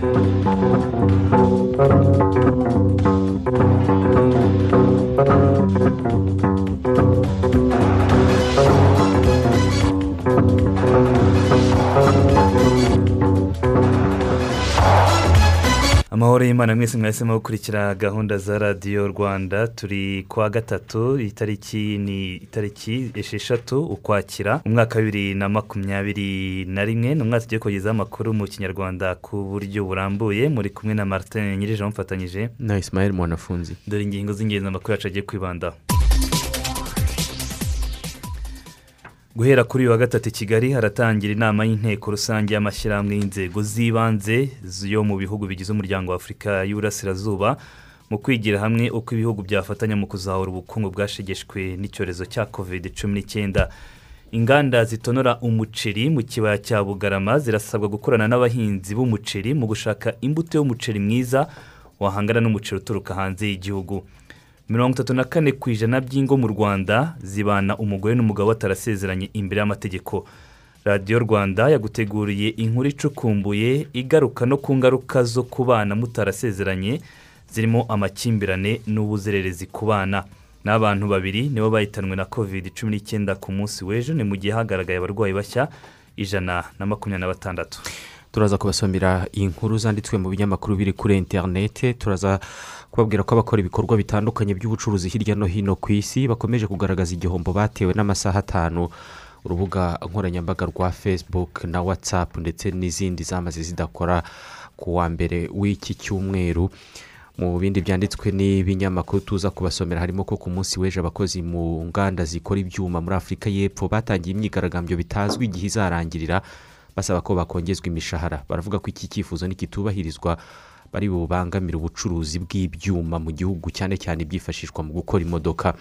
Thank amahoro y'imana mwese mwahisemo gukurikira gahunda za radiyo rwanda turi kuwa gatatu itariki ni itariki esheshatu ukwakira umwaka wa bibiri na makumyabiri na rimwe ni umwaka tugiye kugezaho amakuru mu kinyarwanda ku buryo burambuye muri kumwe na martin nyirije mufatanyije na isimayeli mwanafunzi. Dore ingingo z'ingenzi amakuru yacu agiye kwibandaho. Guhera kuri uyu wa gatatu i kigali haratangira inama y'inteko rusange y'amashyirahamwe y'inzego z'ibanze yo mu bihugu bigize umuryango wa afurika y'uburasirazuba mu kwigira hamwe uko ibihugu byafatanya mu kuzahura ubukungu bwashegeshwe n'icyorezo cya covid cumi n'icyenda. Inganda zitonora umuceri mu kibaya cya bugarama zirasabwa gukorana n'abahinzi b'umuceri mu gushaka imbuto y'umuceri mwiza wahangana n'umuceri uturuka hanze y'igihugu. Mirongo itatu na kane ku ijana by'ingo mu rwanda zibana umugore n'umugabo batarasezeranye imbere y'amategeko. Radiyo rwanda yaguteguriye inkuru icukumbuye igaruka no ku ngaruka zo kubana mutarasezeranye zirimo amakimbirane n'ubuzererezi ku bana. N'abantu babiri nibo bahitanwe na covid cumi n'icyenda ku munsi w'ejo ni mu gihe hagaragaye abarwayi bashya ijana na makumyabiri na batandatu. Turaza kubasomera inkuru zanditswe mu binyamakuru biri kuri interinete turaza kubabwira ko abakora ibikorwa bitandukanye by'ubucuruzi hirya no hino ku isi bakomeje kugaragaza igihombo batewe n'amasaha atanu. Urubuga nkoranyambaga rwa facebook na whatsapp ndetse n'izindi zamaze zidakora ku wa mbere w'iki cyumweru. Mu bindi byanditswe n'ibinyamakuru tuza kubasomera harimo ko ku munsi w'ejo abakozi mu nganda zikora ibyuma muri afurika y'epfo batangiye imyigaragambyo bitazwi igihe izarangirira basaba ko bakongezwa imishahara. Baravuga ko iki cyifuzo nikitubahirizwa bari bubangamire ubucuruzi bw'ibyuma mu gihugu cyane cyane ibyifashishwa mu gukora imodoka.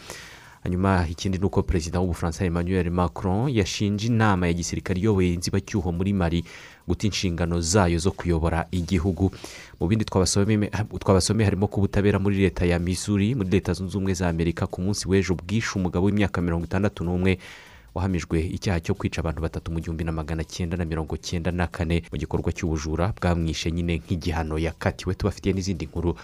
Hanyuma ikindi ni uko perezida w'ubufaransa emmanuel macron yashinje inama ya gisirikare iyoboye inzibacyuho muri mari guta inshingano zayo zo kuyobora igihugu. Mu bindi twabasomeye harimo ko ubutabera muri leta ya missouri muri leta zunze ubumwe za amerika ku munsi w'ejo bwishe umugabo w'imyaka mirongo itandatu n'umwe wahamijwe icyaha cyo kwica abantu batatu mu gihumbi na magana cyenda na mirongo cyenda na kane mu gikorwa cy'ubujura bwamwishe nyine nk'igihano yakatiwe. Tubafitiye n'izindi nkuru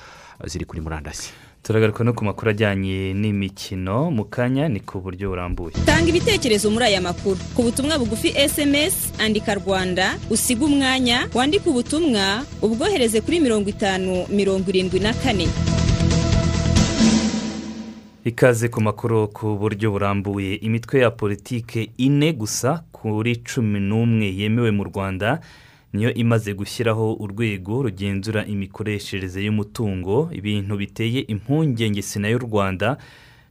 ziri kuri murandasi. Turagaruka no ku makuru ajyanye n'imikino. Mu kanya ni ku buryo burambuye. Tanga ibitekerezo muri aya makuru. Ku butumwa bugufi esemesi andika rwanda usiga umwanya wandike ubutumwa ubwohereze kuri mirongo itanu mirongo irindwi na kane. Ikaze ku makuru ku buryo burambuye. Imitwe ya politike ine gusa kuri cumi n'umwe yemewe mu rwanda niyo imaze gushyiraho urwego rugenzura imikoreshereze y'umutungo ibintu biteye impungenge sena y'u rwanda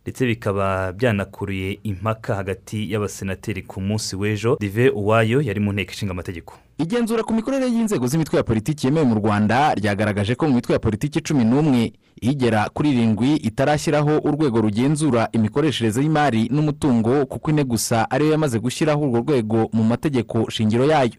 ndetse bikaba byanakuruye impaka hagati y'abasenateri ku munsi w'ejo. Rive uwayo yari mu nteko ishinga amategeko. Igenzura ku mikorere y'inzego z'imitwe ya politiki yemewe mu rwanda ryagaragaje ko mu mitwe ya politiki cumi n'umwe igera kuri irindwi itarashyiraho urwego rugenzura imikoreshereze y'imari n'umutungo kuko ine gusa ariyo yamaze gushyiraho urwo rwego mu mategeko shingiro yayo.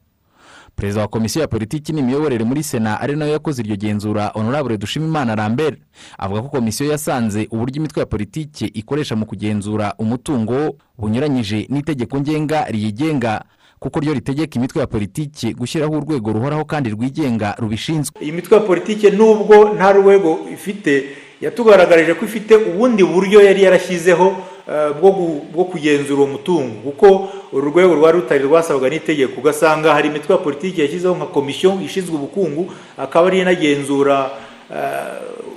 Perezida wa komisiyo ya politiki n'imiyoborere muri sena ari na yo yakoze iryo genzura honorable dushimimana lambert. Avuga ko komisiyo yasanze uburyo imitwe ya politiki ikoresha mu kugenzura umutungo bunyuranyije n'itegeko ngenga riyigenga kuko ryo ritegeka imitwe ya politiki gushyiraho urwego ruhoraho kandi rwigenga rubishinzwe. Iyi mitwe ya politiki nubwo nta rwego ifite yatugaragarije ko ifite ubundi buryo yari yarashyizeho bwo kugenzura uwo mutungo. Kuko uru rwego rwari rutari rwasabwa n'itegeko. Ugasanga hari imitwe ya politiki yashyizeho nka komisiyo ishinzwe ubukungu akaba ariyo inagenzura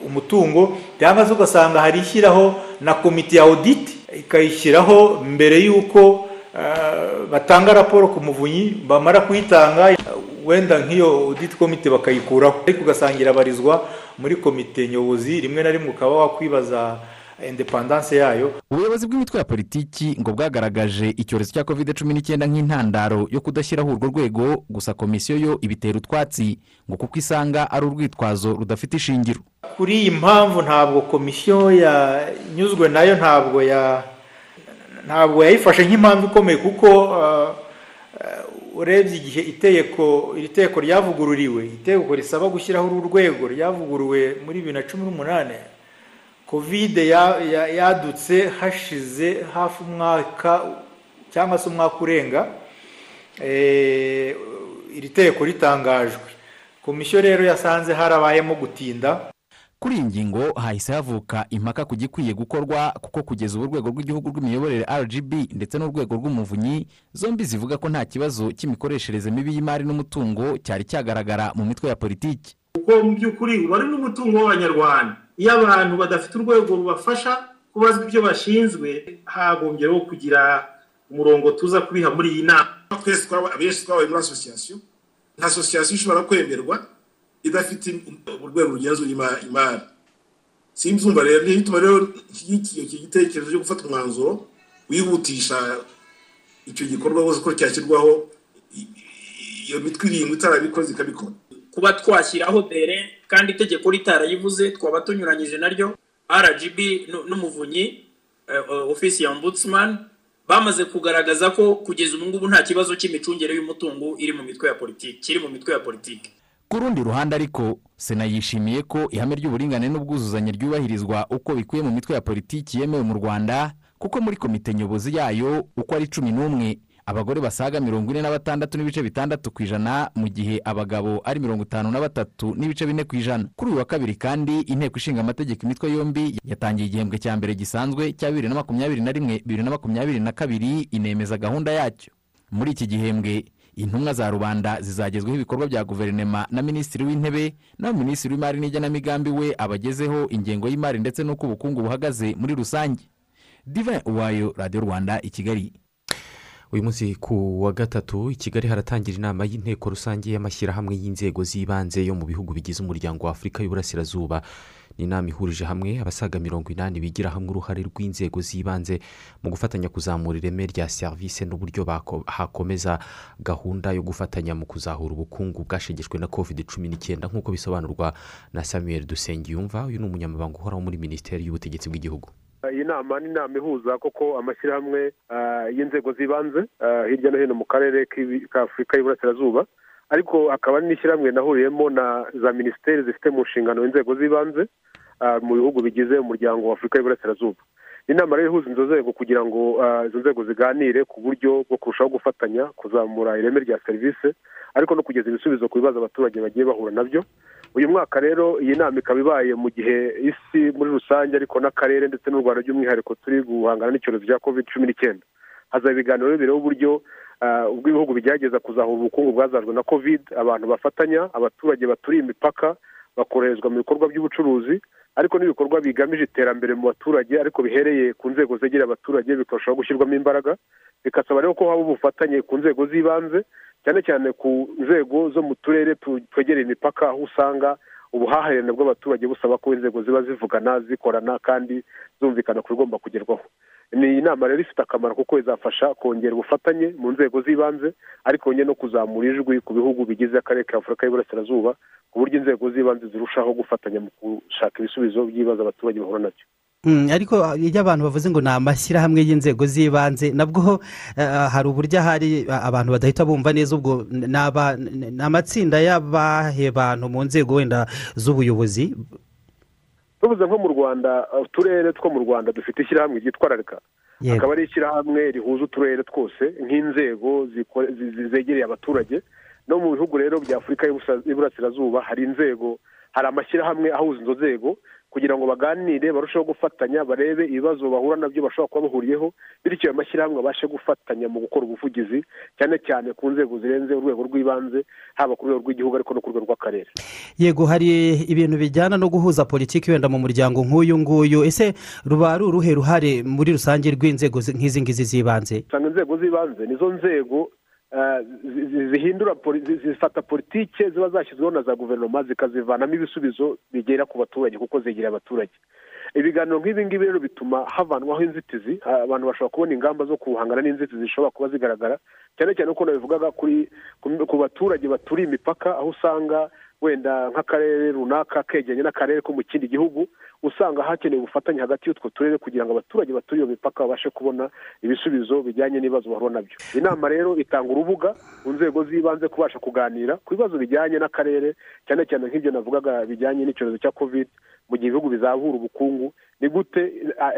umutungo. Cyangwa se ugasanga hari ishyiraho na komite ya oditi ikayishyiraho mbere y'uko batanga raporo ku muvunyi bamara kuyitanga wenda nk'iyo oditi komite bakayikuraho. Ariko ugasanga irabarizwa muri komite nyobozi rimwe na rimwe ukaba wakwibaza indepandanse yayo. Ubuyobozi bw'imitwe ya politiki ngo bwagaragaje icyorezo cya covid cumi n'icyenda nk'intandaro yo kudashyiraho urwo rwego gusa komisiyo yo ibitera utwatsi ngo kuko isanga ari urwitwazo rudafite ishingiro. Kuri iyi mpamvu ntabwo komisiyo yanyuzwe na yo ntabwo ya ntabwo yayifashe nk'impamvu ikomeye kuko urebye igihe itegeko iri tegeko ryavugururiwe. Itegeko risaba gushyiraho uru rwego ryavuguruwe muri bibiri na cumi n'umunani. Kovide yadutse hashize hafi umwaka cyangwa se umwaka urenga iri tegeko ritangajwe. Komisiyo rero yasanze harabayemo gutinda. Kuri iyi ngingo hahise havuka impaka ku gikwiye gukorwa kuko kugeza ubu urwego rw'igihugu rw'imiyoborere rgb ndetse n'urwego rw'umuvunyi zombi zivuga ko nta kibazo cy'imikoreshereze mibi y'imari n'umutungo cyari cyagaragara mu mitwe ya politiki. Kuko mu by'ukuri uba ari n'umutungo w'abanyarwanda. Iyo abantu badafite urwego rubafasha kubazwa ibyo bashinzwe hagombyeho kugira umurongo tuza kubiha muri iyi nama. Twese abenshi twabaye muri asosiyasiyo nta asosiyasiyo ishobora kwemerwa idafite urwego rugenzura imari. Simbyumva rero niyo gituma rero iki gitekerezo cyo gufata umwanzuro wihutisha icyo gikorwa ko cyashyirwaho iyo mitwe irindwi itarabikoze ikabikora. Kuba twashyiraho dere kandi itegeko ritarayivuze twaba tunyuranyije naryo rgb n'umuvunyi ofisi ya ombudsman bamaze kugaragaza ko kugeza ubu ngubu nta kibazo cy'imicungire y'umutungo iri mu mitwe ya politiki kiri mu mitwe ya politiki. Ku rundi ruhande ariko sena yishimiye ko ihame ry'uburinganire n'ubwuzuzanye ryubahirizwa uko bikwiye mu mitwe ya politiki yemewe mu rwanda kuko muri komite nyobozi yayo uko ari cumi n'umwe abagore basaga mirongo ine na batandatu n'ibice bitandatu ku ijana mu gihe abagabo ari mirongo itanu na batatu n'ibice bine ku ijana. Kuri uyu wa kabiri kandi inteko ishinga amategeko imitwe yombi yatangiye igihembwe cya mbere gisanzwe cya bibiri na makumyabiri na rimwe bibiri na makumyabiri na kabiri inemeza gahunda yacyo. Muri iki gihembwe intumwa za rubanda zizagezweho ibikorwa bya guverinoma na minisitiri w'intebe naho minisitiri w'imari n'igenamigambi we abagezeho ingengo y'imari ndetse n'uko ubukungu buhagaze muri rusange. Diva uwayo radiyo rwanda i kigali. Uyu munsi ku wa gatatu i kigali haratangira inama y'inteko rusange y'amashyirahamwe y'inzego z'ibanze yo mu bihugu bigize umuryango wa afurika y'uburasirazuba. Ni inama ihurije hamwe abasaga mirongo inani bigira hamwe uruhare rw'inzego z'ibanze mu gufatanya kuzamura ireme rya serivisi n'uburyo hakomeza gahunda yo gufatanya mu kuzahura ubukungu bwashegeshwe na covid cumi n'icyenda nk'uko bisobanurwa na samuel dusengiyumva. Uyu ni umunyamabanga uhoraho muri minisiteri y'ubutegetsi bw'igihugu. Iyi nama ni inama ihuza koko amashyirahamwe y'inzego z'ibanze hirya no hino mu karere ka afurika y'uburasirazuba. Ariko hakaba n'ishyirahamwe nahuriyemo na za minisiteri zifite mu nshingano inzego z'ibanze mu bihugu bigize umuryango wa afurika y'uburasirazuba. Inama rero ihuza izo nzego kugira ngo izo nzego ziganire ku buryo bwo kurushaho gufatanya kuzamura ireme rya serivisi ariko no kugeza ibisubizo ku bibazo abaturage bagiye bahura na byo. Uyu mwaka rero iyi nama ikaba ibaye mu gihe isi muri rusange ariko n'akarere ndetse n'u rwanda by'umwihariko turi guhangana n'icyorezo cya covid cumi n'icyenda. Hazaba ibiganiro bireba uburyo ubwo ibihugu bigerageza kuzahura ubukungu bwazajwe na covid abantu bafatanya abaturage baturiye imipaka bakoroherezwa mu bikorwa by'ubucuruzi ariko n'ibikorwa bigamije iterambere mu baturage ariko bihereye ku nzego zegereye abaturage bikarushaho gushyirwamo imbaraga bigasaba rero ko haba ubufatanye ku nzego z'ibanze cyane cyane ku nzego zo mu turere twegereye imipaka aho usanga ubuhahirane bw'abaturage busaba ko inzego ziba zivugana zikorana kandi zumvikana ku bigomba kugerwaho. Ni inama rero ifite akamaro kuko izafasha kongera ubufatanye mu nzego z'ibanze ariko no kuzamura ijwi ku bihugu bigize akarere ka afurika y'uburasirazuba ku buryo inzego z'ibanze zirushaho gufatanya mu gushaka ibisubizo by'ibibazo abaturage bahura na byo. Ariko iyo abantu bavuze ngo ni amashyirahamwe y'inzego z'ibanze nabwo hari uburyo ahari abantu badahita bumva neza ubwo ni amatsinda y'abahe bantu mu nzego wenda z'ubuyobozi? Tuvuze nko mu rwanda uturere two mu rwanda dufite ishyirahamwe ryitwararika akaba ari ishyirahamwe rihuza uturere twose nk'inzego zegereye abaturage. No mu bihugu rero bya afurika y'uburasirazuba hari inzego hari amashyirahamwe ahuza izo nzego. Kugira ngo baganire barusheho gufatanya barebe ibibazo bahura na byo bashobora kuba bahuriyeho bityo ayo mashyirahamwe abashe gufatanya mu gukora ubuvugizi cyane cyane ku nzego zirenze urwego rw'ibanze haba ku rwego rw'igihugu ariko no ku rwego rw'akarere. Yego hari ibintu bijyana no guhuza politiki wenda mu muryango nk'uyu nguyu. Ese ruba ari uruhe ruhare muri rusange rw'inzego nk'izi ngizi z'ibanze? Usanga inzego z'ibanze nizo nzego zihindura zifata politiki ziba zashyizweho na za guverinoma zikazivanamo ibisubizo bigera ku baturage kuko zegereye abaturage. Ibiganiro nk'ibi ngibi rero bituma havanwaho inzitizi abantu bashobora kubona ingamba zo guhangana n'inzitizi zishobora kuba zigaragara cyane cyane uko nabivugaga ku baturage baturiye imipaka aho usanga wenda nk'akarere runaka kegeranye n'akarere ko mu kindi gihugu usanga hakenewe ubufatanye hagati y'utwo turere kugira ngo abaturage baturiye iyo mipaka babashe kubona ibisubizo bijyanye n'ibibazo bahura na byo. Inama rero itanga urubuga mu nzego z'ibanze kubasha kuganira ku bibazo bijyanye n'akarere cyane cyane nk'ibyo navugaga bijyanye n'icyorezo cya covid mu gihe ibihugu bizahura ubukungu ni gute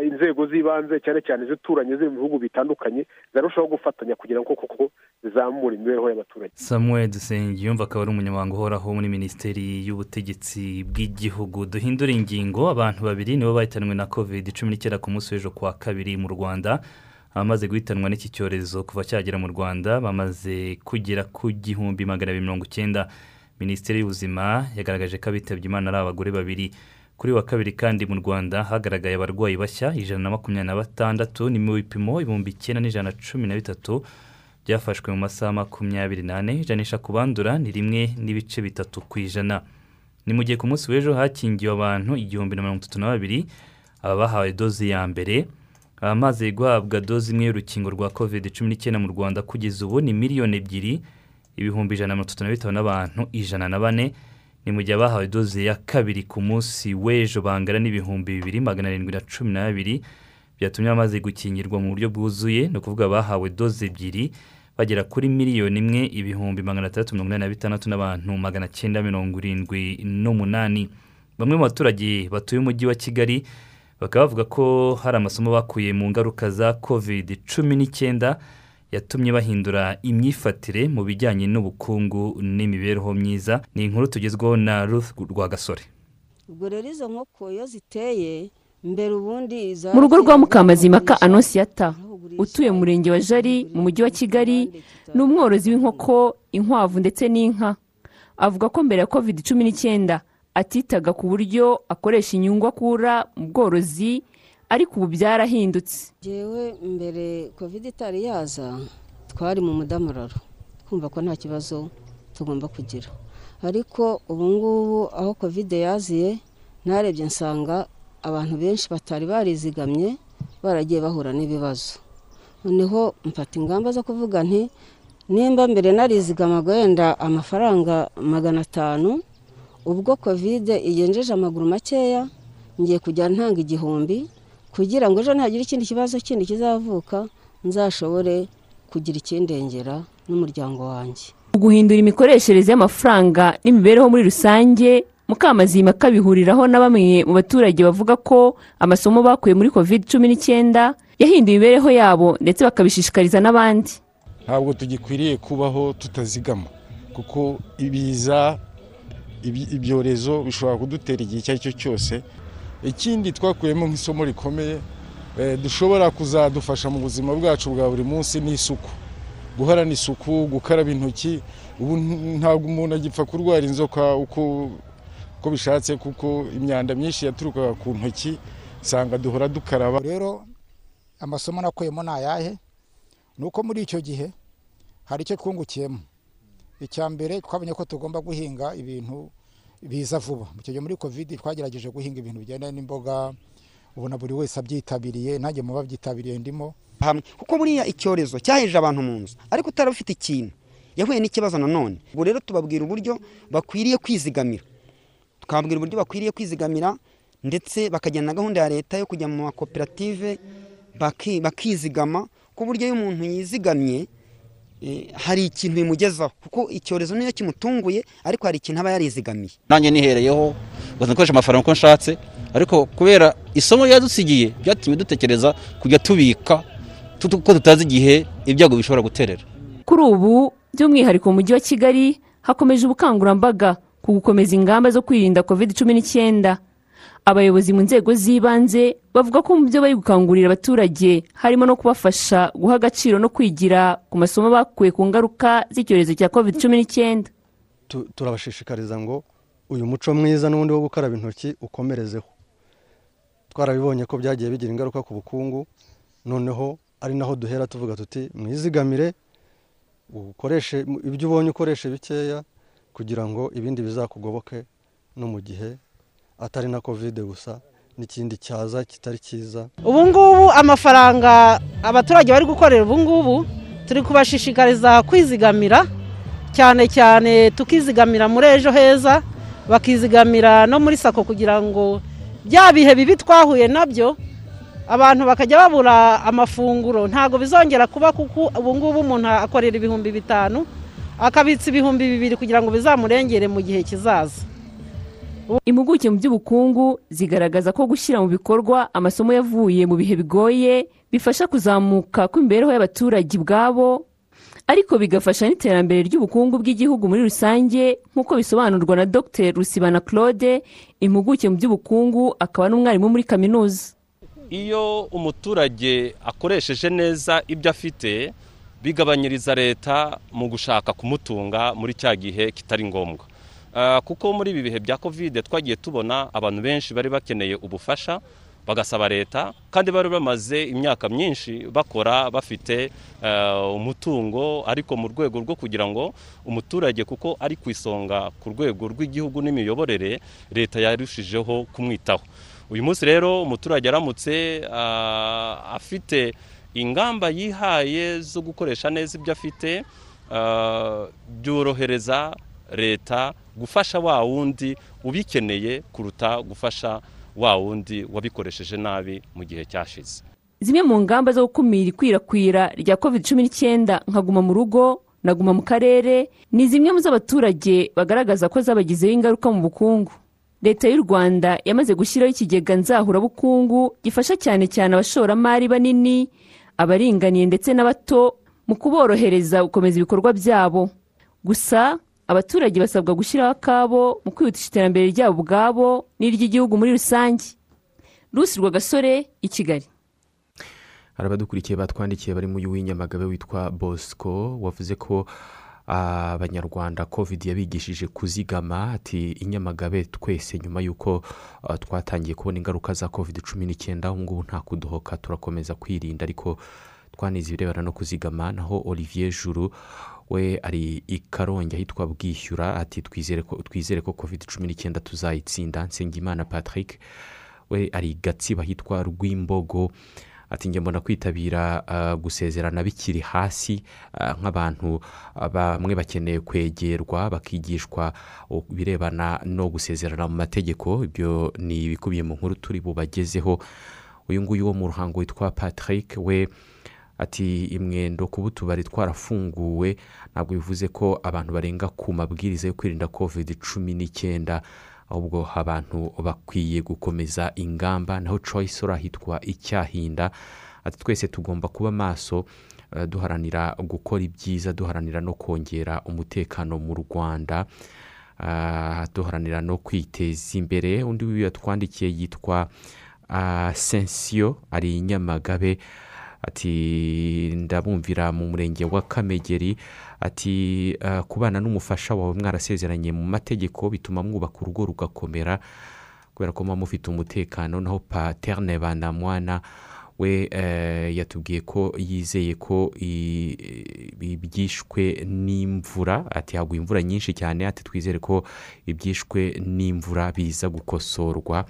inzego z'ibanze cyane cyane izituranye ziri mu bihugu bitandukanye zarushaho gufatanya kugira ngo koko zizamure imibereho y'abaturage. Samuel dusengiyumva akaba ari umunyamabanga uhoraho muri minisiteri y'ubutegetsi bw'igihugu. Duhindura ingingo abantu babiri nibo bahitanwe na covid cumi n'icyenda ku munsi w'ejo kuwa kabiri mu rwanda. Abamaze guhitanwa n'iki cyorezo kuva cyagera mu rwanda bamaze kugera ku gihumbi magana abiri mirongo icyenda. Minisiteri y'ubuzima yagaragaje ko abitabye imana ari abagore babiri. Kuri wa kabiri kandi mu rwanda hagaragaye abarwayi bashya ijana na makumyabiri na batandatu ni mu bipimo ibihumbi icyenda n'ijana na cumi na bitatu byafashwe mu masaha makumyabiri n'ane. Ijanisha ku bandura ni rimwe n'ibice bitatu ku ijana. Ni mu gihe ku munsi w'ejo hakingiwe abantu igihumbi na mirongo itatu na babiri aba bahawe doze ya mbere abamaze guhabwa doze imwe y'urukingo rwa covid cumi n'icyenda mu rwanda kugeza ubu ni miliyoni ebyiri ibihumbi ijana na mirongo itatu na bitanu n'abantu ijana na bane. Ni mu gihe abahawe doze ya kabiri ku munsi w'ejo bangana n'ibihumbi bibiri magana arindwi na cumi na babiri byatumye abamaze gukingirwa mu buryo bwuzuye. Ni ukuvuga abahawe doze ebyiri bagera kuri miliyoni imwe ibihumbi magana atandatu mirongo inani na bitandatu n'abantu magana cyenda mirongo irindwi n'umunani. Bamwe mu baturage batuye umujyi wa kigali bakaba bavuga ko hari amasomo bakuye mu ngaruka za covid cumi n'icyenda yatumye bahindura imyifatire mu bijyanye n'ubukungu n'imibereho myiza. Ni inkuru tugezweho na ruth rwagasore. Ubwo rero izo nkoko iyo ziteye mu rugo rwa mukamazimaka anosiyata utuye mu murenge wa jari mu mujyi wa kigali ni umworozi w'inkoko inkwavu ndetse n'inka. Avuga ko mbere ya covid cumi n'icyenda atitaga ku buryo akoresha inyungu akura mu bworozi ariko ubu byarahindutse. Ngewe mbere covid itari yaza twari mu mudamararo. Twumva ko nta kibazo tugomba kugira. Ariko ubu ngubu aho covid yaziye narebye nsanga abantu benshi batari barizigamye baragiye bahura n'ibibazo. Noneho mfata ingamba zo kuvuga nti nimba mbere narizigamaga wenda amafaranga magana atanu ubwo kovide igenjeje amaguru makeya ngiye kujya ntanga igihumbi kugira ngo ejo ntagira ikindi kibazo kindi kizavuka nzashobore kugira ikindengera n'umuryango wanjye. Guhindura imikoreshereze y'amafaranga n'imibereho muri rusange mukamazima kabihuriraho na bamwe mu baturage bavuga ko amasomo bakuye muri covid cumi n'icyenda yahinduye imibereho yabo ndetse bakabishishikariza n'abandi. Ntabwo tugikwiriye kubaho tutazigama kuko ibiza ibyorezo bishobora kudutera igihe icyo ari cyo cyose. Ikindi twakuyemo nk'isomo rikomeye dushobora kuzadufasha mu buzima bwacu bwa buri munsi ni isuku guhorana isuku gukaraba intoki ubu ntabwo umuntu agipfa kurwara inzoka uko bishatse kuko imyanda myinshi yaturukaga ku ntoki usanga duhora dukaraba. Rero amasomo nakuyemo ni ayahe? Ni uko muri icyo gihe hari icyo twungukiyemo. Icya mbere twabonye ko tugomba guhinga ibintu biza vuba. Mu gihe muri kovide twagerageje guhinga ibintu bijyanye n'imboga ubona buri wese abyitabiriye nanjye muba byitabiriye ndimo. Hamwe. Kuko buriya icyorezo cyaheje abantu mu nzu ariko utari ufite ikintu yahuye n'ikibazo nanone ubu rero tubabwira uburyo bakwiriye kwizigamira. Tukababwira uburyo bakwiriye kwizigamira ndetse bakajyana na gahunda ya leta yo kujya mu makoperative bakizigama ku buryo iyo umuntu yizigamye hari ikintu bimugezaho. Kuko icyorezo niyo kimutunguye ariko hari ikintu aba yarizigamiye. Nanjye nihereyeho ngo nkoresha amafaranga uko nshatse ariko kubera isomo ryadusigiye byatumye dutekereza kujya tubika ko tutazi igihe ibyago bishobora guterera. Kuri ubu by'umwihariko mu mujyi wa kigali hakomeje ubukangurambaga ku gukomeza ingamba zo kwirinda covid cumi n'icyenda. Abayobozi mu nzego z'ibanze bavuga ko mu byo bari gukangurira abaturage harimo no kubafasha guha agaciro no kwigira ku masomo bakuye ku ngaruka z'icyorezo cya covid cumi n'icyenda. Turabashishikariza ngo uyu muco mwiza n'ubundi wo gukaraba intoki ukomerezeho. Twarabibonye ko byagiye bigira ingaruka ku bukungu noneho ari naho duhera tuvuga tuti mwizigamire ukoreshe ibyo ubonye ukoreshe bikeya kugira ngo ibindi bizakugoboke no mu gihe atari na kovide gusa n'ikindi cyaza kitari cyiza. Ubu ngubu amafaranga abaturage bari gukorera ubu ngubu turi kubashishikariza kwizigamira cyane cyane tukizigamira muri ejo heza bakizigamira no muri sako kugira ngo bya bihe bibi twahuye na byo abantu bakajya babura amafunguro. Ntabwo bizongera kuba kuko ubu ngubu umuntu akorera ibihumbi bitanu akabitsa ibihumbi bibiri kugira ngo bizamurengere mu gihe kizaza. Impuguke mu by'ubukungu zigaragaza ko gushyira mu bikorwa amasomo yavuye mu bihe bigoye bifasha kuzamuka kw'imibereho y'abaturage ubwabo ariko bigafasha n'iterambere ry'ubukungu bw'igihugu muri rusange nk'uko bisobanurwa na dr. Rusibana claude impuguke mu by'ubukungu akaba n'umwarimu muri kaminuza. Iyo umuturage akoresheje neza ibyo afite bigabanyiriza leta mu gushaka kumutunga muri cya gihe kitari ngombwa. Kuko muri ibi bihe bya kovide twagiye tubona abantu benshi bari bakeneye ubufasha bagasaba leta kandi bari bamaze imyaka myinshi bakora bafite umutungo ariko mu rwego rwo kugira ngo umuturage kuko ari ku isonga ku rwego rw'igihugu n'imiyoborere leta yarushijeho kumwitaho. Uyu munsi rero umuturage aramutse afite ingamba yihaye zo gukoresha neza ibyo afite byorohereza leta gufasha wa wundi ubikeneye kuruta gufasha wa wundi wabikoresheje nabi mu gihe cyashize. Zimwe mu ngamba zo gukumira ikwirakwira rya covid cumi n'icyenda nka guma mu rugo na guma mu karere ni zimwe mu z'abaturage bagaragaza ko zabagizeho ingaruka mu bukungu. Leta y'u rwanda yamaze gushyiraho ikigega nzahurabukungu gifasha cyane cyane abashoramari banini abaringaniye ndetse n'abato mu kuborohereza gukomeza ibikorwa byabo. Gusa abaturage basabwa gushyiraho akabo mu kwihutisha iterambere ryabo ubwabo n'iry'igihugu muri rusange. Rusi rwagasore i kigali. Hari abadukurikiye batwandikiye bari mu w'inyamagabe witwa bosco wavuze ko abanyarwanda covid yabigishije kuzigama ati inyamagabe twese nyuma y'uko twatangiye kubona ingaruka za covid cumi n'icyenda ubu ngubu nta kudohoka turakomeza kwirinda. Ariko twanize ibirebana no kuzigama naho olivier juru we ari i karongi ahitwa bwishyura ati twizere ko covid cumi n'icyenda tuzayitsinda. Nsengimana patrick we ari gatsiba ahitwa rwimbogo ati njye mbona kwitabira gusezerana bikiri hasi nk'abantu bamwe bakeneye kwegerwa bakigishwa ibirebana no gusezerana mu mategeko. Ibyo ni ibikubiye mu nkuru turi bubagezeho. Uyu nguyu wo mu ruhango witwa patrick we ati imwendo kuba utubari twarafunguwe. Ntabwo bivuze ko abantu barenga ku mabwiriza yo kwirinda covid cumi n'icyenda ahubwo abantu bakwiye gukomeza ingamba naho choice urahitwa icyahinda. Ati twese tugomba kuba maso duharanira gukora ibyiza duharanira no kongera umutekano mu rwanda duharanira no kwiteza imbere. Undi yatwandikiye yitwa sensiyo ari nyamagabe. Ati ndabumvira mu murenge wa kamegeri ati kubana n'umufasha wawe mwarasezeranye mu mategeko bituma mwubaka urugo rugakomera kubera ko muba mufite umutekano. Naho paterne banamwana we yatubwiye ko yizeye ko ibyishwe n'imvura ati haguye imvura nyinshi cyane ati twizere ko ibyishwe n'imvura biza gukosorwa.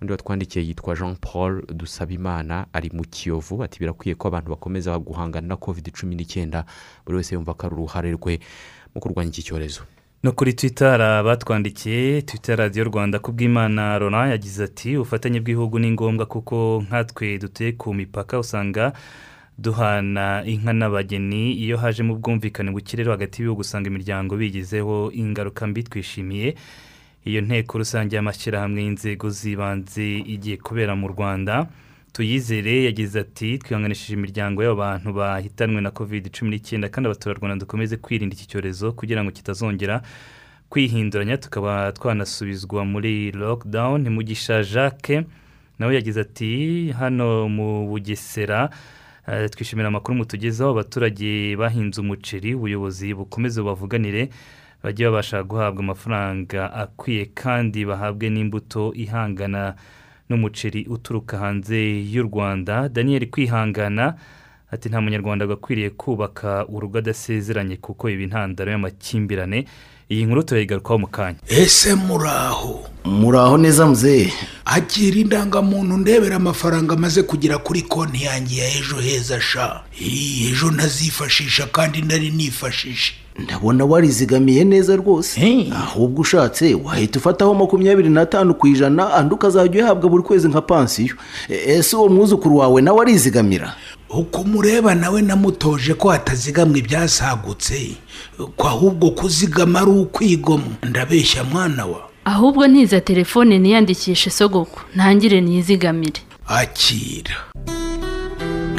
Undi watwandikiye yitwa jean paul dusabimana ari mu kiyovu ati birakwiye ko abantu bakomeza guhangana na covid cumi n'icyenda buri wese yumva ko ari uruhare rwe mu kurwanya iki cyorezo. No kuri twita batwandikiye twita radiyo rwanda ku bw'imana rona yagize ati ubufatanye bw'ibihugu ni ngombwa kuko nkatwe dutuye ku mipaka usanga duhana inka n'abageni. Iyo hajemo ubwumvikane buke rero hagati y'ibihugu usanga imiryango bigizeho ingaruka mbi twishimiye. Iyo nteko rusange y'amashyirahamwe y'inzego z'ibanze igiye kubera mu rwanda tuyizere yagize ati twihanganishije imiryango y'abantu bahitanwe na covid cumi n'icyenda kandi abaturarwanda dukomeze kwirinda iki cyorezo kugira ngo kitazongera kwihinduranya. Tukaba twanasubizwa muri lockdown mugisha jacques nawe yagize ati hano mu bugesera twishimira amakuru mutugezaho abaturage bahinze umuceri ubuyobozi bukomeze bubavuganire bajye babasha guhabwa amafaranga akwiye kandi bahabwe n'imbuto ihangana n'umuceri uturuka hanze y'u rwanda. Daniel kwihangana ati nta munyarwanda agakwiriye kubaka urugo adasezeranye kuko ibi intandaro y'amakimbirane iyi nkuru turayigarukaho mu kanya. Ese muraho muraho neza muzehe. Akira indangamuntu ndebera amafaranga amaze kugera kuri konti yanjye ya ejo heza sha ejo ntazifashisha kandi nari nifashishe. Ndabona warizigamiye neza rwose. Ahubwo ushatse wahita ufataho makumyabiri n'atanu ku ijana andi ukazajya uyahabwa buri kwezi nka pansiyo. E- ese uwo mwuzukuru wawe nawe arizigamira? Uko umureba nawe namutoje ko hatazigamwa ibyasagutse ko ahubwo kuzigama ari ukwigomwa ndabeshya mwana wa. Ahubwo ntiza telefone niyandikishe sogoko ntangire niyizigamire akira.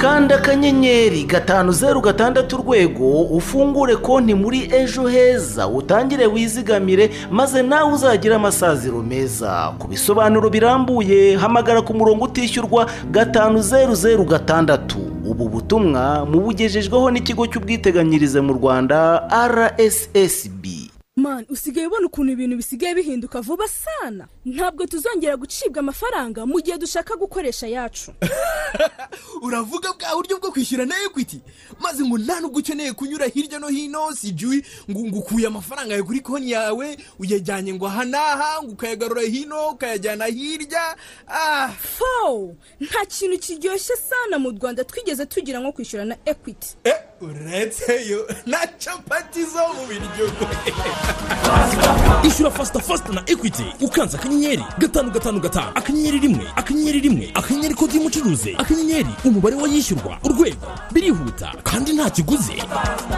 Kanda akanyenyeri gatanu zeru gatandatu urwego ufungure konti muri ejo heza utangire wizigamire maze nawe uzagire amasaziro meza. Ku bisobanuro birambuye hamagara ku murongo utishyurwa gatanu zeru zeru gatandatu. Ubu butumwa mubugejejweho n'ikigo cy'ubwiteganyirize mu rwanda rssb mani usigaye ubona ukuntu ibintu bisigaye bihinduka vuba sana. Ntabwo tuzongera gucibwa amafaranga mu gihe dushaka gukoresha ayacu uravuga bwa buryo bwo kwishyura na ekwiti maze ngo nta nubwo ukeneye kunyura hirya no hino si ngo ngo ukuye amafaranga yawe kuri konti yawe uyajyanye ngo aha n'aha ngo ukayagarura hino ukayajyana hirya. Ah. Fo nta kintu kiryoshye sana mu rwanda twigeze tugira nko kwishyura na ekwiti uretse yo na capati zo mu biryo ishyura fasita fasita na ekwiti ukanze akanyenyeri gatanu gatanu gatanu. Akanyenyeri rimwe akanyenyeri rimwe. Akanyenyeri kode y'umucuruzi. Akanyenyeri umubare w'ayishyurwa. Urwego. Birihuta kandi nta kiguzi.